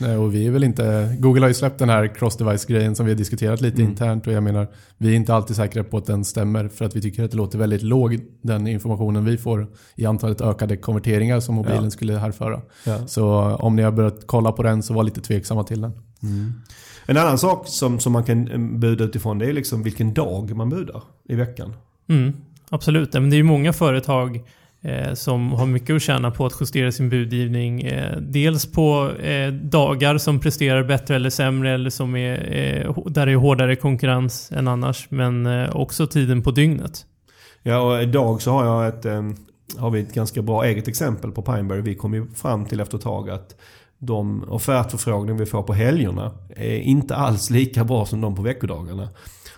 Nej, och vi är väl inte... Google har ju släppt den här cross-device-grejen som vi har diskuterat lite Mm. internt och jag menar, vi är inte alltid säkra på att den stämmer för att vi tycker att det låter väldigt låg den informationen vi får i antalet ökade konverteringar som mobilen Ja. skulle härföra. Ja. Så om ni har börjat kolla på den så var lite tveksamma till den. En annan sak som, som man kan eh, buda utifrån det är liksom vilken dag man budar i veckan. Mm, absolut, men det är ju många företag eh, Eh, som har mycket att tjäna på att justera sin budgivning. Eh, dels på eh, dagar som presterar bättre eller sämre eller som är, eh, där det är hårdare konkurrens än annars. Men eh, också tiden på dygnet. Ja, och idag så har jag ett, eh, har vi ett ganska bra eget exempel på Pineberry. Vi kom ju fram till efter ett tag att de offertförfrågningar vi får på helgerna är inte alls lika bra som de på veckodagarna.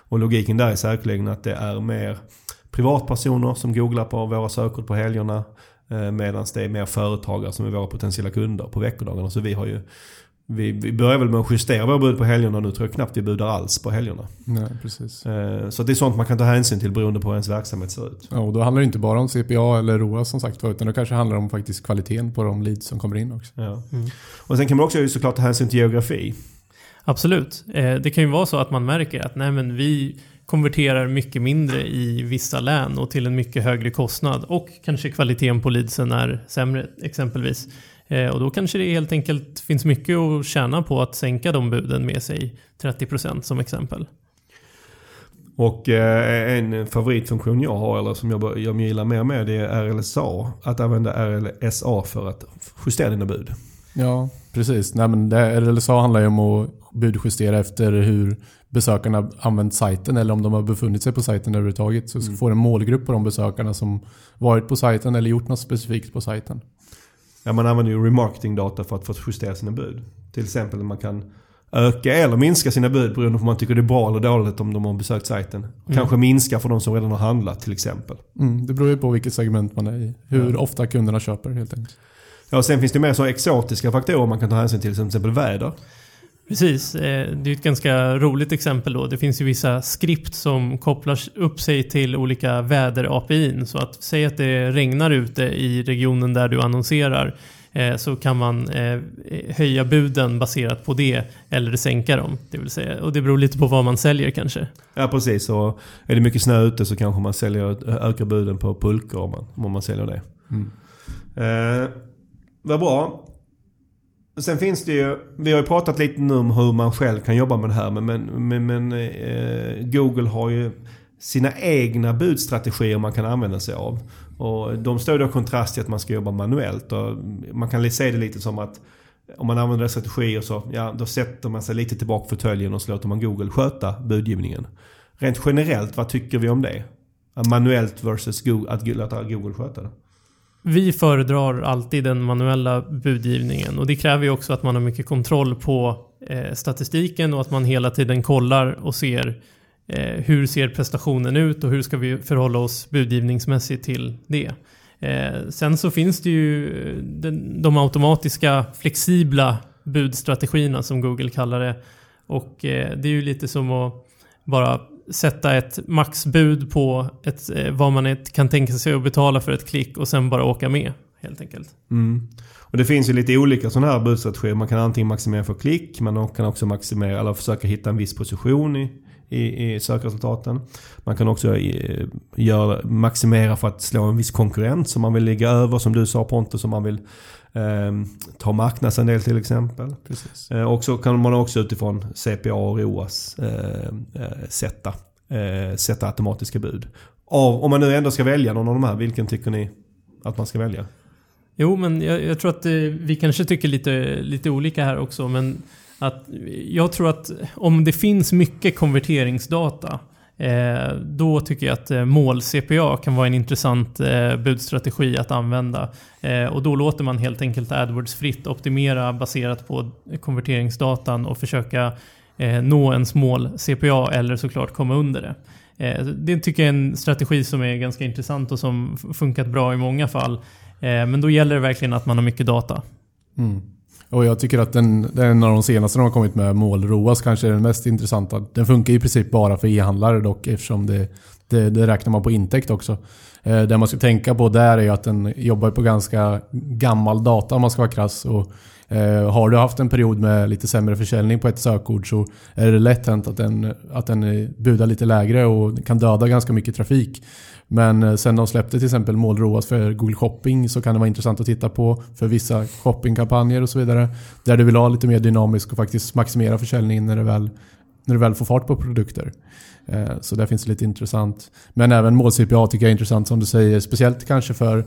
Och logiken där är säkerligen att det är mer privatpersoner som googlar på våra sökord på helgerna. Eh, Medan det är mer företagare som är våra potentiella kunder på veckodagarna. Så vi har ju vi, vi börjar väl med att justera våra bud på helgerna. Nu tror jag knappt vi budar alls på helgerna. Nej, precis. Eh, Så det är sånt man kan ta hänsyn till beroende på hur ens verksamhet ser ut. Ja, och då handlar det inte bara om CPA eller ROA som sagt var, utan det kanske handlar om faktiskt kvaliteten på de leads som kommer in också. Ja. Mm. Och sen kan man också ju såklart ta hänsyn till geografi. Absolut. Eh, Det kan ju vara så att man märker att nej, men vi konverterar mycket mindre i vissa län och till en mycket högre kostnad och kanske kvaliteten på leadsen är sämre exempelvis. Eh, Och då kanske det helt enkelt finns mycket att tjäna på att sänka de buden med sig 30% som exempel. Och eh, en favoritfunktion jag har, eller som jag, jag gillar mer med, det är RLSA. Att använda RLSA för att justera dina bud. Ja, precis. Nej, men det, RLSA handlar ju om att budjustera efter hur besökarna använt sajten eller om de har befunnit sig på sajten överhuvudtaget. Så Mm. får en målgrupp på de besökarna som varit på sajten eller gjort något specifikt på sajten. Ja, man använder ju remarketing-data för att få justera sina bud. Till exempel man kan öka eller minska sina bud beroende på om man tycker det är bra eller dåligt om de har besökt sajten. Kanske minska för de som redan har handlat till exempel. Mm, det beror ju på vilket segment man är i. Hur Ja. ofta kunderna köper helt enkelt. Ja, sen finns det mer så exotiska faktorer man kan ta hänsyn till, som till exempel väder. Precis, eh, det är ett ganska roligt exempel då. Det finns ju vissa skript som kopplar upp sig till olika väder-API. Så att säg att det regnar ute i regionen där du annonserar eh, så kan man eh, höja buden baserat på det eller sänka dem. Det vill säga, och det beror lite på vad man säljer kanske. Ja precis, och är det mycket snö ute så kanske man säljer, ökar buden på pulkor om man, om man säljer det. Mm. Eh, vad bra. Sen finns det ju, vi har ju pratat lite nu om hur man själv kan jobba med det här. Men, men, men, men eh, Google har ju sina egna budstrategier man kan använda sig av. Och de står då i kontrast till att man ska jobba manuellt. Och man kan se det lite som att om man använder strategier så ja, då sätter man sig lite tillbaka för fåtöljen och så låter man Google sköta budgivningen. Rent generellt, vad tycker vi om det? Manuellt versus Google, att låta Google sköta det. Vi föredrar alltid den manuella budgivningen och det kräver ju också att man har mycket kontroll på eh, statistiken och att man hela tiden kollar och ser eh, hur ser prestationen ut och hur ska vi förhålla oss budgivningsmässigt till det. Eh, sen så finns det ju eh, den, de automatiska flexibla budstrategierna som Google kallar det och eh, det är ju lite som att bara sätta ett maxbud på ett, eh, vad man kan tänka sig att betala för ett klick och sen bara åka med. Helt enkelt. Mm. Och det finns ju lite olika sådana här budstrategier. Man kan antingen maximera för klick, man kan också maximera eller försöka hitta en viss position i, i, i sökresultaten. Man kan också eh, i, gör, maximera för att slå en viss konkurrent som man vill ligga över, som du sa Pontus, som man vill ta marknadsandel till exempel. Precis. Eh, och så kan man också utifrån CPA och ROAS eh, eh, sätta, eh, sätta automatiska bud. Av, om man nu ändå ska välja någon av de här, vilken tycker ni att man ska välja? Jo, men jag, jag tror att vi kanske tycker lite, lite olika här också. Men att jag tror att om det finns mycket konverteringsdata Eh, då tycker jag att eh, mål-CPA kan vara en intressant eh, budstrategi att använda. Och då låter man helt enkelt AdWords fritt optimera baserat på konverteringsdatan och försöka nå ens mål-CPA eller såklart komma under det. Det tycker jag är en strategi som är ganska intressant och som funkat bra i många fall. Men då gäller det verkligen att man har mycket data. Mm. Och jag tycker att den, den är en av de senaste de har kommit med, Målroas kanske är den mest intressanta. Den funkar i princip bara för e-handlare dock eftersom det, det, det räknar man på intäkt också. Eh, det man ska tänka på där är att den jobbar på ganska gammal data om man ska vara krass. Och, Eh, har du haft en period med lite sämre försäljning på ett sökord så är det lätt hänt att den, att den budar lite lägre och kan döda ganska mycket trafik. Men eh, sen de släppte till exempel målroas för Google Shopping så kan det vara intressant att titta på för vissa shoppingkampanjer och så vidare. Där du vill ha lite mer dynamisk och faktiskt maximera försäljningen när du väl, när du väl får fart på produkter. Eh, så där finns det lite intressant. Men även mål CPA tycker jag är intressant som du säger. Speciellt kanske för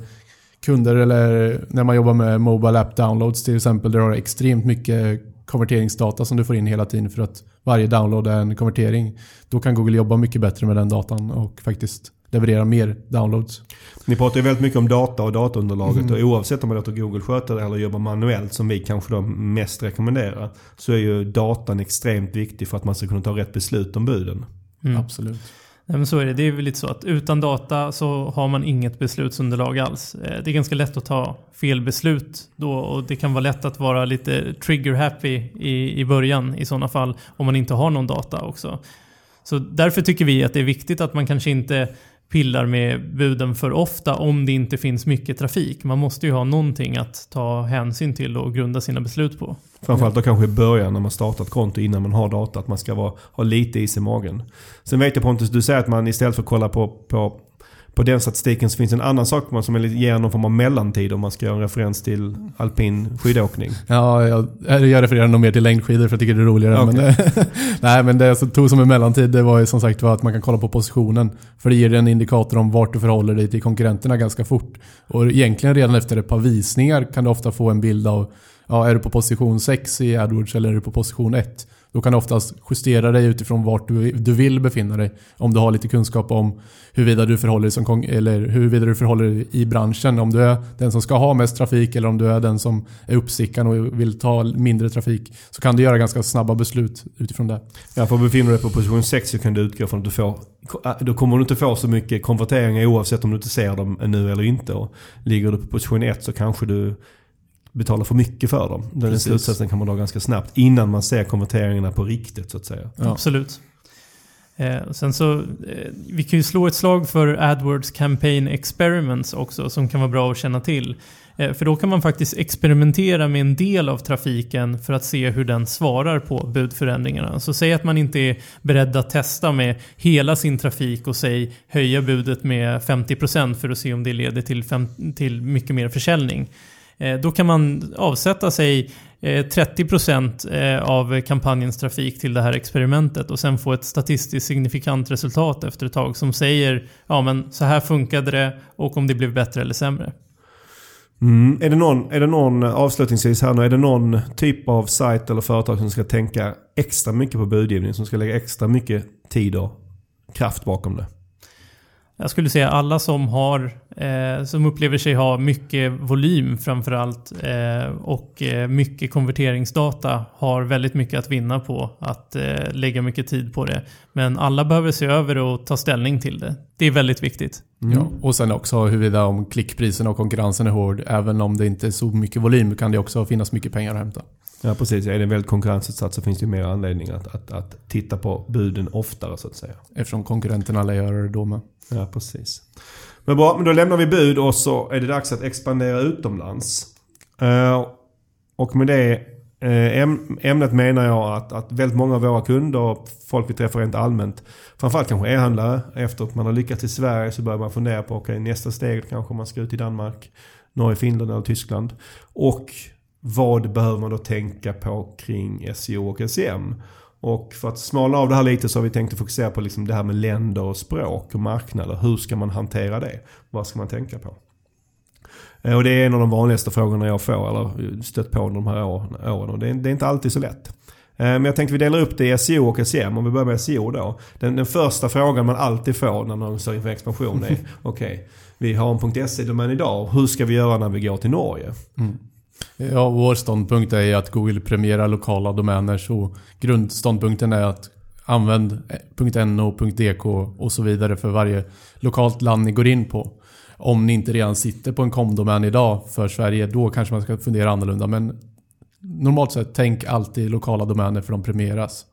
kunder eller när man jobbar med Mobile App Downloads till exempel. Där du har extremt mycket konverteringsdata som du får in hela tiden för att varje download är en konvertering. Då kan Google jobba mycket bättre med den datan och faktiskt leverera mer downloads. Ni pratar ju väldigt mycket om data och dataunderlaget och oavsett om man låter Google sköta det eller jobbar manuellt som vi kanske då mest rekommenderar. Så är ju datan extremt viktig för att man ska kunna ta rätt beslut om buden. Mm. Absolut. Nej, men så är det. Det är väl lite så att utan data så har man inget beslutsunderlag alls. Eh, det är ganska lätt att ta fel beslut då och det kan vara lätt att vara lite trigger happy i, i början i sådana fall om man inte har någon data också. Så därför tycker vi att det är viktigt att man kanske inte pillar med buden för ofta om det inte finns mycket trafik. Man måste ju ha någonting att ta hänsyn till och grunda sina beslut på. Framförallt då kanske i början när man startar ett konto innan man har data. Att man ska vara, ha lite is i magen. Sen vet jag Pontus, du säger att man istället för att kolla på, på, på den statistiken så finns det en annan sak man som är lite- ger någon form av mellantid om man ska göra en referens till alpin skidåkning. Ja, jag, jag refererar nog mer till längdskidor för jag tycker det är roligare. Okej. Men, nej, men det jag tog som en mellantid det var ju som sagt var att man kan kolla på positionen. För det ger en indikator om vart du förhåller dig till konkurrenterna ganska fort. Och egentligen redan efter ett par visningar kan du ofta få en bild av Ja, är du på position 6 i AdWords eller är du på position 1? Då kan du oftast justera dig utifrån vart du, du vill befinna dig. Om du har lite kunskap om huruvida du förhåller dig som eller huruvida du förhåller dig i branschen. Om du är den som ska ha mest trafik eller om du är den som är uppstickaren och vill ta mindre trafik. Så kan du göra ganska snabba beslut utifrån det. Ja, för befinner du dig på position 6 så kan du utgå från att du får... Då kommer du inte få så mycket konverteringar oavsett om du inte ser dem nu eller inte. Och ligger du på position 1 så kanske du betalar för mycket för dem. Den Precis. slutsatsen kan man dra ganska snabbt innan man ser konverteringarna på riktigt så att säga. Ja. Absolut. Eh, sen så, eh, vi kan ju slå ett slag för AdWords Campaign Experiments också som kan vara bra att känna till. Eh, för då kan man faktiskt experimentera med en del av trafiken för att se hur den svarar på budförändringarna. Så säg att man inte är beredd att testa med hela sin trafik och säg höja budet med 50% för att se om det leder till, fem, till mycket mer försäljning. Eh, då kan man avsätta sig eh, 30% eh, av kampanjens trafik till det här experimentet och sen få ett statistiskt signifikant resultat efter ett tag som säger ja men så här funkade det och om det blev bättre eller sämre. Mm. Är, det någon, är det någon, avslutningsvis här nu, är det någon typ av sajt eller företag som ska tänka extra mycket på budgivning? Som ska lägga extra mycket tid och kraft bakom det? Jag skulle säga alla som har, eh, som upplever sig ha mycket volym framförallt eh, och eh, mycket konverteringsdata har väldigt mycket att vinna på att eh, lägga mycket tid på det. Men alla behöver se över och ta ställning till det. Det är väldigt viktigt. Ja, och sen också huruvida om klickpriserna och konkurrensen är hård. Även om det inte är så mycket volym kan det också finnas mycket pengar att hämta. Ja precis, är det väldigt konkurrensutsatt så finns det ju mer anledning att, att, att titta på buden oftare så att säga. Eftersom konkurrenterna lär göra det då med. Ja precis. Men bra, men då lämnar vi bud och så är det dags att expandera utomlands. Eh, och med det eh, äm- ämnet menar jag att, att väldigt många av våra kunder och folk vi träffar rent allmänt, framförallt kanske e-handlare, efter att man har lyckats i Sverige så börjar man fundera på okej nästa steg kanske man ska ut i Danmark, Norge, Finland eller Tyskland. Och vad behöver man då tänka på kring SEO och SEM? Och för att smala av det här lite så har vi tänkt att fokusera på liksom det här med länder och språk och marknader. Hur ska man hantera det? Vad ska man tänka på? Eh, Och det är en av de vanligaste frågorna jag får eller stött på under de här åren. Och det är, inte alltid så lätt. Eh, Men jag tänkte vi delar upp det i SEO och SEM. Om vi börjar med SEO då. Den, den första frågan man alltid får när någon står inför expansion är okej, vi har en .se-domän idag. Hur ska vi göra när vi går till Norge? Ja, vår ståndpunkt är att Google premierar lokala domäner. Så grundståndpunkten är att använd .no, .dk och så vidare för varje lokalt land ni går in på. Om ni inte redan sitter på en komdomän idag för Sverige, då kanske man ska fundera annorlunda. Men normalt sett, tänk alltid lokala domäner för de premieras.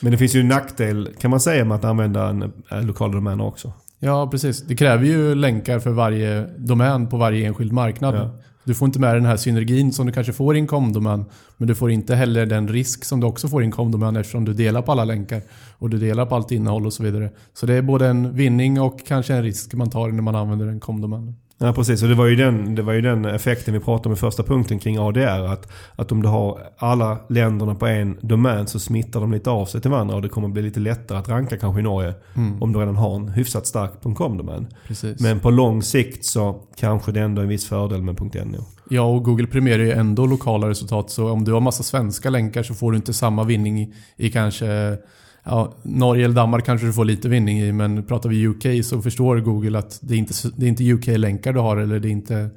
Men det finns ju en nackdel kan man säga med att använda en, en lokal domän också. Ja, precis. Det kräver ju länkar för varje domän på varje enskild marknad. Ja. Du får inte med den här synergin som du kanske får i en kondoman Men du får inte heller den risk som du också får i en kondoman eftersom du delar på alla länkar. Och du delar på allt innehåll och så vidare. Så det är både en vinning och kanske en risk man tar när man använder en komdomän. Ja precis, och det var, ju den, det var ju den effekten vi pratade om i första punkten kring ADR. Att, att om du har alla länderna på en domän så smittar de lite av sig till varandra och det kommer bli lite lättare att ranka kanske i Norge. Om du redan har en hyfsat stark .com-domän. Men på lång sikt så kanske det ändå är en viss fördel med .no. Ja, och Google premierar ju ändå lokala resultat. Så om du har massa svenska länkar så får du inte samma vinning i kanske ja, Norge eller Danmark kanske du får lite vinning i, men pratar vi UK så förstår Google att det är inte, det är inte UK-länkar du har eller det är inte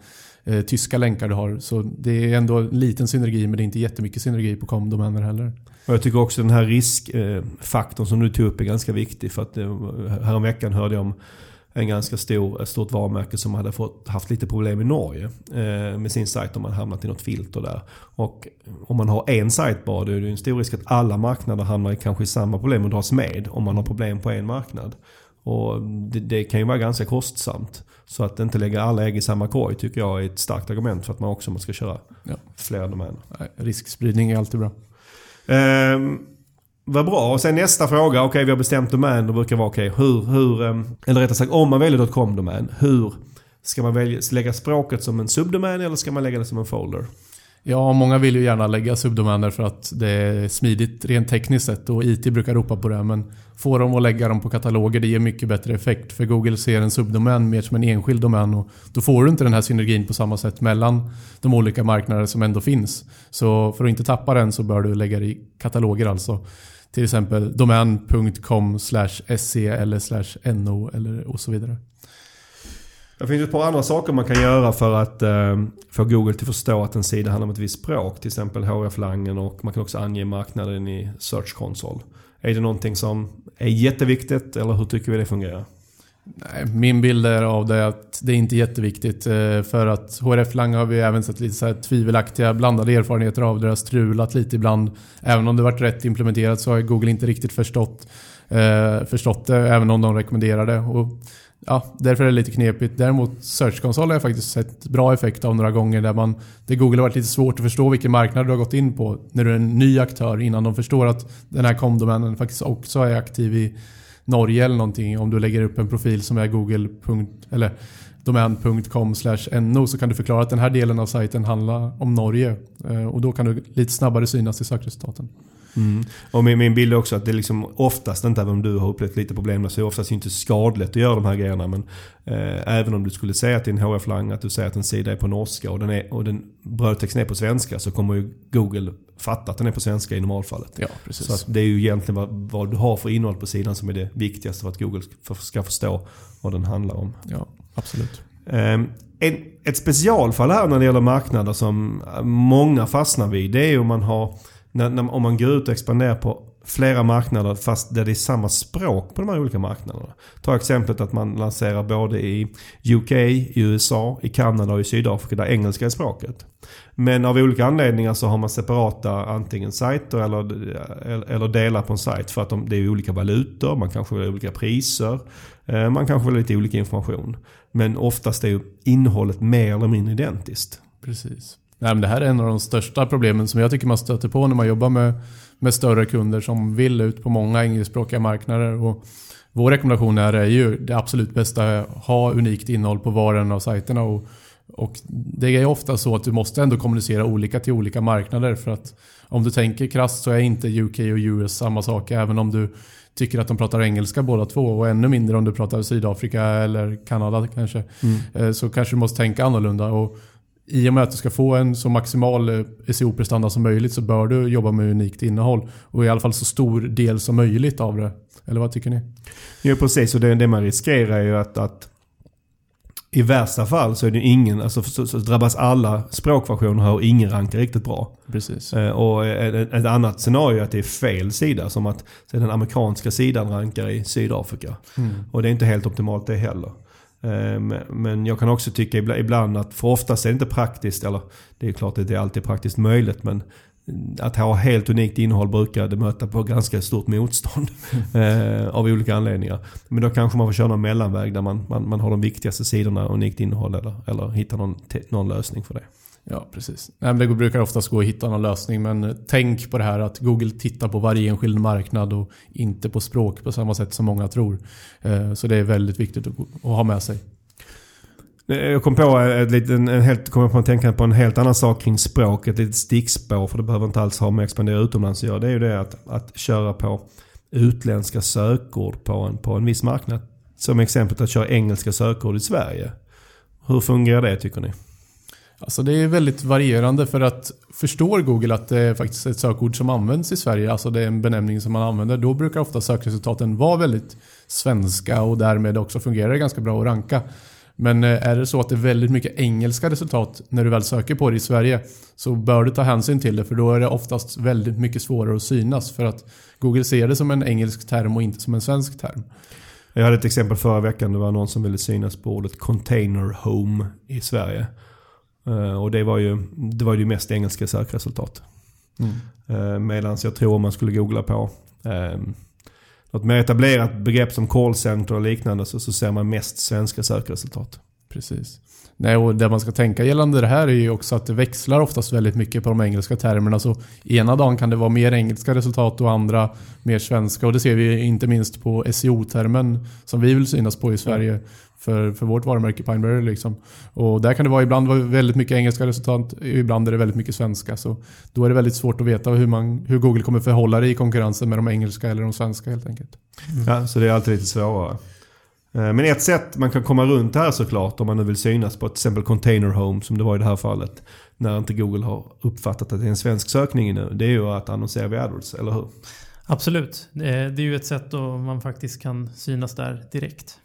eh, tyska länkar du har. Så det är ändå en liten synergi, men det är inte jättemycket synergi på komdomäner heller. Och jag tycker också den här riskfaktorn eh, som du tog upp är ganska viktig. För att eh, häromveckan hörde jag om en ganska stor, ett stort varumärke som hade fått, haft lite problem i Norge eh, med sin sajt om man hamnat i något filter där. Och om man har en sajt bara då är det en stor risk att alla marknader hamnar i kanske samma problem och dras med om man har problem på en marknad. Och det, det, kan ju vara ganska kostsamt. Så att inte lägga alla ägg i samma korg tycker jag är ett starkt argument för att man också måste köra ja. flera domäner. Riskspridning är alltid bra. Um, vad bra. Och sen nästa fråga. Okej, okay, vi har bestämt domän. Det brukar vara okej. Okay, hur, hur, ehm, eller rättare sagt om man väljer .com-domän. Hur ska man välja, lägga språket som en subdomän eller ska man lägga det som en folder? Ja, många vill ju gärna lägga subdomäner för att det är smidigt rent tekniskt sett och IT brukar ropa på det. Men få dem att lägga dem på kataloger, det ger mycket bättre effekt. För Google ser en subdomän mer som en enskild domän och då får du inte den här synergin på samma sätt mellan de olika marknader som ändå finns. Så för att inte tappa den så bör du lägga det i kataloger alltså. Till exempel domän.com se eller no eller och så vidare. Det finns ett par andra saker man kan göra för att eh, få Google till att förstå att en sida handlar om ett visst språk. Till exempel href-langen och man kan också ange marknaden i Search Console. Är det någonting som är jätteviktigt eller hur tycker vi det fungerar? Nej, min bild är av det att det är inte är jätteviktigt. Eh, för att HRF-lang har vi även sett lite så tvivelaktiga blandade erfarenheter av. Det har strulat lite ibland. Även om det varit rätt implementerat så har Google inte riktigt förstått, eh, förstått det. Även om de rekommenderar det. Och ja, därför är det lite knepigt. Däremot Search Console har jag faktiskt sett bra effekt av några gånger där man där Google har varit lite svårt att förstå vilken marknad du har gått in på när du är en ny aktör innan de förstår att den här komdomänen faktiskt också är aktiv i Norge eller någonting. Om du lägger upp en profil som är google. eller domän.com no så kan du förklara att den här delen av sajten handlar om Norge. Eh, och då kan du lite snabbare synas i sökresultaten. Mm. Och min, min bild är också att det liksom oftast, inte även om du har upplevt lite problem, så är det oftast inte skadligt att göra de här grejerna. Men eh, även om du skulle säga till en HF-lang att du säger att en sida är på norska och den, är, och den brödtexten är på svenska så kommer ju Google fatta att den är på svenska i normalfallet. Ja, precis. Så det är ju egentligen vad, vad, du har för innehåll på sidan som är det viktigaste för att Google ska förstå vad den handlar om. Ja, absolut. Um, en, ett specialfall här när det gäller marknader som många fastnar vid, det är om man har när, när, om man går ut och expanderar på flera marknader fast där det är samma språk på de här olika marknaderna. Ta exemplet att man lanserar både i UK, i USA, i Kanada och i Sydafrika där engelska är språket. Men av olika anledningar så har man separata antingen sajter eller, eller delar på en sajt för att de, det är olika valutor, man kanske vill ha olika priser, eh, man kanske vill ha lite olika information. Men oftast är ju innehållet mer eller mindre identiskt. Precis. Nej, men det här är en av de största problemen som jag tycker man stöter på när man jobbar med, med större kunder som vill ut på många engelskspråkiga marknader. Och vår rekommendation är ju det absolut bästa, ha unikt innehåll på var och en av sajterna. Och, och det är ofta så att du måste ändå kommunicera olika till olika marknader. För att om du tänker krasst så är inte UK och US samma sak. Även om du tycker att de pratar engelska båda två. Och ännu mindre om du pratar Sydafrika eller Kanada kanske. Mm. Eh, så kanske du måste tänka annorlunda. Och i och med att du ska få en så maximal eh, SEO-prestanda som möjligt så bör du jobba med unikt innehåll. Och i alla fall så stor del som möjligt av det. Eller vad tycker ni? Jo precis, och det, det man riskerar är ju att, att i värsta fall så är det ingen, alltså så, så drabbas alla språkversioner här och ingen rankar riktigt bra. Precis. Eh, och ett, ett, annat scenario är att det är fel sida. Som att den amerikanska sidan rankar i Sydafrika. Mm. Och det är inte helt optimalt det heller. Eh, men jag kan också tycka ibland att, för oftast är det inte praktiskt, eller det är klart att det är alltid praktiskt möjligt, men mm, att ha helt unikt innehåll brukar det möta på ganska stort motstånd. Mm. av olika anledningar. Men då kanske man får köra någon mellanväg där man, man, man har de viktigaste sidorna unikt innehåll eller, eller hitta någon, någon lösning för det. Ja, precis. Nej, det brukar oftast gå att hitta någon lösning men eh, tänk på det här att Google tittar på varje enskild marknad och inte på språk på samma sätt som många tror. Eh, så det är väldigt viktigt att ha med sig. Eh, jag kom på, ett litet, en helt, kom på att tänka på en helt annan sak kring språk. Ett litet stickspår, för det behöver inte alls ha med att expandera utomlands att göra. Det är ju det att, att köra på utländska sökord på en, på en viss marknad. Som exempel att köra engelska sökord i Sverige. Hur fungerar det tycker ni? Alltså det är väldigt varierande för att förstår Google att det är faktiskt ett sökord som används i Sverige, alltså det är en benämning som man använder, då brukar ofta sökresultaten vara väldigt svenska och därmed också fungerar det ganska bra att ranka. Men eh, är det så att det är väldigt mycket engelska resultat när du väl söker på det i Sverige så bör du ta hänsyn till det för då är det oftast väldigt mycket svårare att synas för att Google ser det som en engelsk term och inte som en svensk term. Jag hade ett exempel förra veckan. Det var någon som ville synas på ordet container home i Sverige. Eh, och det var ju det, var ju mest engelska sökresultat. Mm. Medan jag tror om man skulle googla på eh, något mer etablerat begrepp som callcenter och liknande så, så ser man mest svenska sökresultat. Precis. Nej, och det man ska tänka gällande det här är ju också att det växlar oftast väldigt mycket på de engelska termerna. Så ena dagen kan det vara mer engelska resultat och andra mer svenska. Och det ser vi inte minst på SEO-termen som vi vill synas på i Sverige för, för vårt varumärke Pineberry. Liksom. Och där kan det vara ibland vara väldigt mycket engelska resultat, ibland är det väldigt mycket svenska. Så då är det väldigt svårt att veta hur, man, hur Google kommer förhålla det i konkurrensen med de engelska eller de svenska helt enkelt. Mm. Ja, så det är alltid lite svårare. Eh, men ett sätt man kan komma runt det här såklart om man nu vill synas på till exempel Container Home som det var i det här fallet. När inte Google har uppfattat att det är en svensk sökning nu. Det är ju att annonsera via AdWords, eller hur? Absolut. Det är ju ett sätt då man faktiskt kan synas där direkt.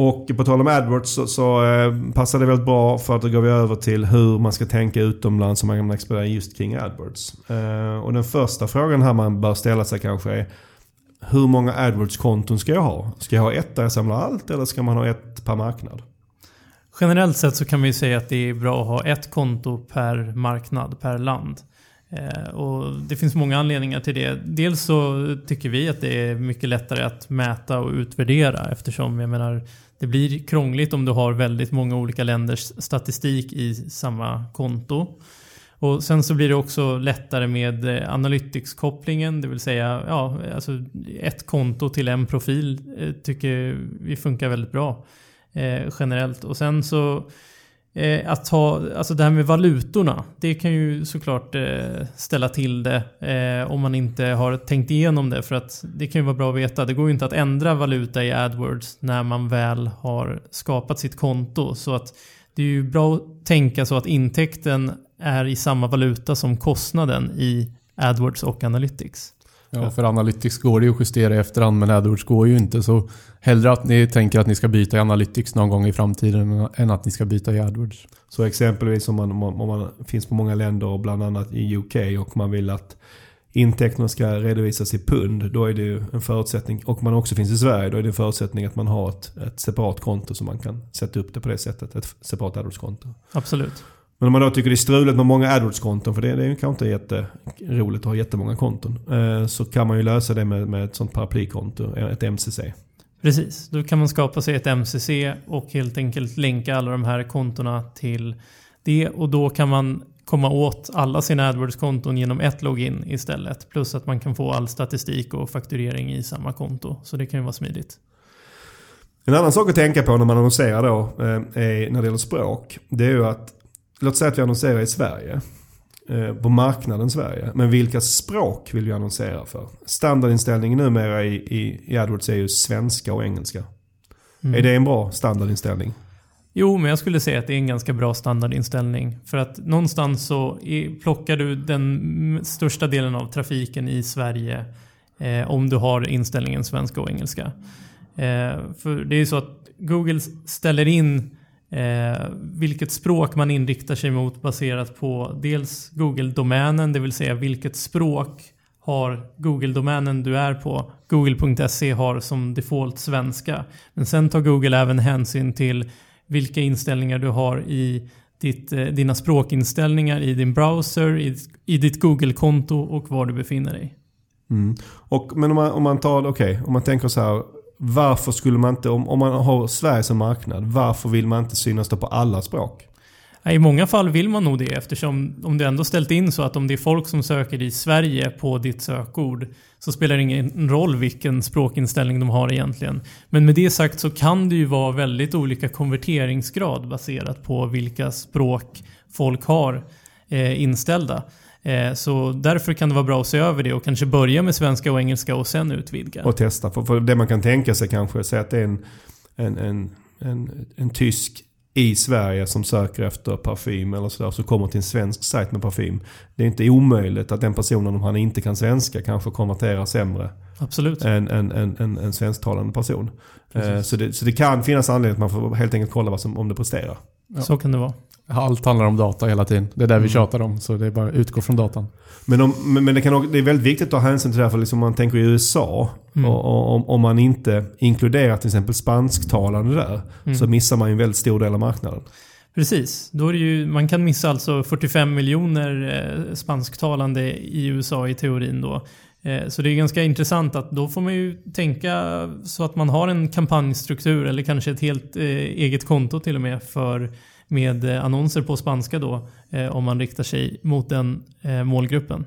Och på tal om AdWords så, så eh, passar det väldigt bra för att då går vi över till hur man ska tänka utomlands om man kan expandera just kring AdWords. Eh, och den första frågan här man bör ställa sig kanske är hur många AdWords-konton ska jag ha? Ska jag ha ett där jag samlar allt eller ska man ha ett per marknad? Generellt sett så kan vi säga att det är bra att ha ett konto per marknad, per land. Eh, och det finns många anledningar till det. Dels så tycker vi att det är mycket lättare att mäta och utvärdera eftersom jag menar det blir krångligt om du har väldigt många olika länders statistik i samma konto. Och sen så blir det också lättare med eh, Analytics-kopplingen, det vill säga ja, alltså ett konto till en profil eh, tycker vi funkar väldigt bra eh, generellt. Och sen så eh, att ha, alltså det här med valutorna, det kan ju såklart eh, ställa till det eh, om man inte har tänkt igenom det. För att det kan ju vara bra att veta, det går ju inte att ändra valuta i AdWords när man väl har skapat sitt konto. Så att det är ju bra att tänka så att intäkten är i samma valuta som kostnaden i AdWords och Analytics. Ja, för Analytics går det ju att justera i efterhand men AdWords går ju inte. Så hellre att ni tänker att ni ska byta i Analytics någon gång i framtiden än att ni ska byta i AdWords. Så exempelvis om man, om man finns på många länder och bland annat i UK och man vill att intäkterna ska redovisas i pund, då är det ju en förutsättning, och man också finns i Sverige, då är det en förutsättning att man har ett, ett separat konto så man kan sätta upp det på det sättet. Ett separat AdWords-konto. Absolut. Men om man då tycker det är struligt med många AdWords-konton, för det, det är kanske inte jätteroligt att ha jättemånga konton. Eh, så kan man ju lösa det med, med ett sånt paraplykonto, ett MCC. Precis, då kan man skapa sig ett MCC och helt enkelt länka alla de här kontona till det. Och då kan man komma åt alla sina AdWords-konton genom ett login istället. Plus att man kan få all statistik och fakturering i samma konto. Så det kan ju vara smidigt. En annan sak att tänka på när man annonserar då, eh, är, när det gäller språk. Det är ju att Låt säga att vi annonserar i Sverige. Eh, på marknaden Sverige. Men vilka språk vill vi annonsera för? Standardinställningen numera i, i, i AdWords är ju svenska och engelska. Mm. Är det en bra standardinställning? Jo, men jag skulle säga att det är en ganska bra standardinställning. För att någonstans så plockar du den största delen av trafiken i Sverige eh, om du har inställningen svenska och engelska. Eh, för det är ju så att Google ställer in Eh, vilket språk man inriktar sig mot baserat på dels Google-domänen, det vill säga vilket språk har Google-domänen du är på. Google.se har som default svenska. Men sen tar Google även hänsyn till vilka inställningar du har i ditt, eh, dina språkinställningar i din browser, i, i ditt Google-konto och var du befinner dig. Mm. Och, men om man, om man tar, okej, okay, om man tänker så här varför skulle man inte, om, om man har Sverige som marknad, varför vill man inte synas då på alla språk? I många fall vill man nog det eftersom om du ändå ställt in så att om det är folk som söker i Sverige på ditt sökord så spelar det ingen roll vilken språkinställning de har egentligen. Men med det sagt så kan det ju vara väldigt olika konverteringsgrad baserat på vilka språk folk har eh, inställda. Eh, så därför kan det vara bra att se över det och kanske börja med svenska och engelska och sen utvidga. Och testa. För, för det man kan tänka sig kanske, säg att det är en, en, en, en, en tysk i Sverige som söker efter parfym eller sådär så kommer till en svensk sajt med parfym. Det är inte omöjligt att den personen om han inte kan svenska kanske konverterar sämre Absolut. än en, en, en, en svensktalande person. Precis. Eh, Så det, så det kan finnas anledning att man får helt enkelt kolla vad som, om det presterar. Ja. Så kan det vara. Allt handlar om data hela tiden. Det är vi Mm. tjatar om. Så det är bara att utgå från datan. Men, om, men det, kan, det är väldigt viktigt att ta hänsyn till det här för liksom om man tänker i USA. Mm. Och, och, om, man inte inkluderar till exempel spansktalande där. Mm. Så missar man ju en väldigt stor del av marknaden. Precis. Då är ju, man kan missa alltså 45 miljoner eh, spansktalande i USA i teorin då. Eh, så det är ganska intressant att då får man ju tänka så att man har en kampanjstruktur eller kanske ett helt eh, eget konto till och med för med eh, annonser på spanska då eh, om man riktar sig mot den eh, målgruppen.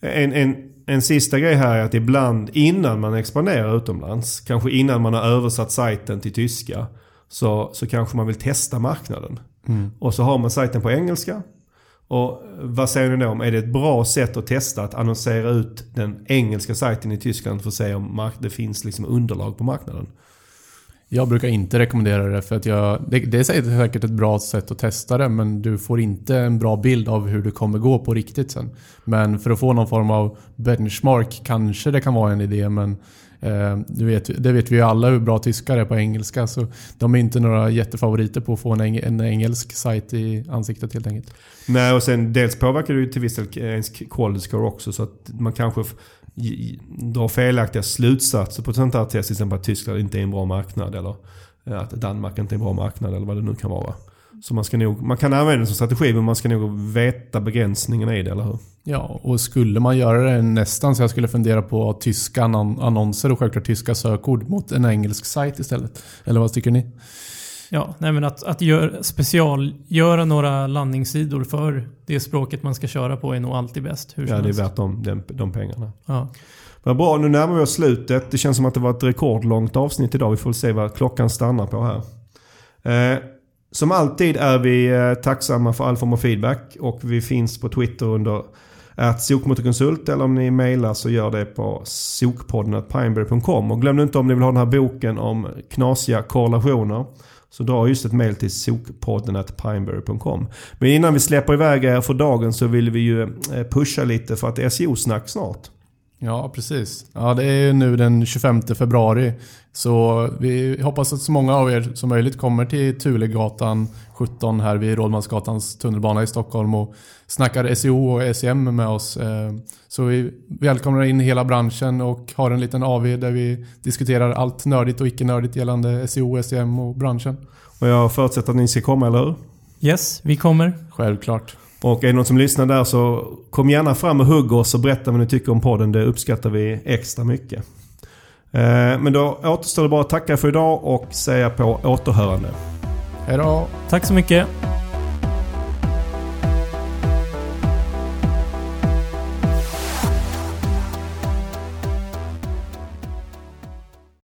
En, en, en sista grej här är att ibland innan man expanderar utomlands, kanske innan man har översatt sajten till tyska, så, så kanske man vill testa marknaden. Och så har man sajten på engelska. Och vad säger ni då om, är det ett bra sätt att testa att annonsera ut den engelska sajten i Tyskland för att se om mark- det finns liksom underlag på marknaden? Jag brukar inte rekommendera det för att jag... Det, det är säkert ett bra sätt att testa det men du får inte en bra bild av hur det kommer gå på riktigt sen. Men för att få någon form av benchmark kanske det kan vara en idé men eh, du vet, det vet vi ju alla hur bra tyskar är på engelska så de är inte några jättefavoriter på att få en, eng, en engelsk sajt i ansiktet helt enkelt. Nej, och sen dels påverkar det ju till viss del ens quality score också. Så att man kanske drar felaktiga slutsatser på ett sånt här test. Till exempel att Tyskland inte är en bra marknad. Eller eh, att Danmark inte är en bra marknad. Eller vad det nu kan vara. Så man, ska nog, man kan använda det som strategi men man ska nog veta begränsningarna i det, eller hur? Ja, och skulle man göra det nästan så jag skulle fundera på tyska annonser och självklart tyska sökord mot en engelsk sajt istället. Eller vad tycker ni? Ja, nej men att, att gör, specialgöra några landningssidor för det språket man ska köra på är nog alltid bäst. Ja, det är värt de, de, de pengarna. Ja. Vad bra, nu närmar vi oss slutet. Det känns som att det var ett rekordlångt avsnitt idag. Vi får se vad klockan stannar på här. Eh, som alltid är vi eh, tacksamma för all form av feedback och vi finns på Twitter under att sokmotorkonsult eller om ni mejlar så gör det på sokpodden.pineberry.com. Och glöm inte om ni vill ha den här boken om knasiga korrelationer så dra just ett mejl till sokpodden.pineberry.com. Men innan vi släpper iväg er för dagen så vill vi ju eh, pusha lite för att det är SEO-snack snart. Ja, precis. Ja, det är ju nu den 25 februari. Så vi hoppas att så många av er som möjligt kommer till Tulegatan 17 här vid Rådmansgatans tunnelbana i Stockholm och snackar SEO och SEM med oss. Eh, Så vi välkomnar in hela branschen och har en liten AV där vi diskuterar allt nördigt och icke-nördigt gällande SEO, SEM och branschen. Och jag förutsätter att ni ska komma, eller hur? Yes, vi kommer. Självklart. Och är det någon som lyssnar där så kom gärna fram och hugg oss och berätta vad ni tycker om podden. Det uppskattar vi extra mycket. Eh, Men då återstår det bara att tacka för idag och säga på återhörande. Hej då! Tack så mycket.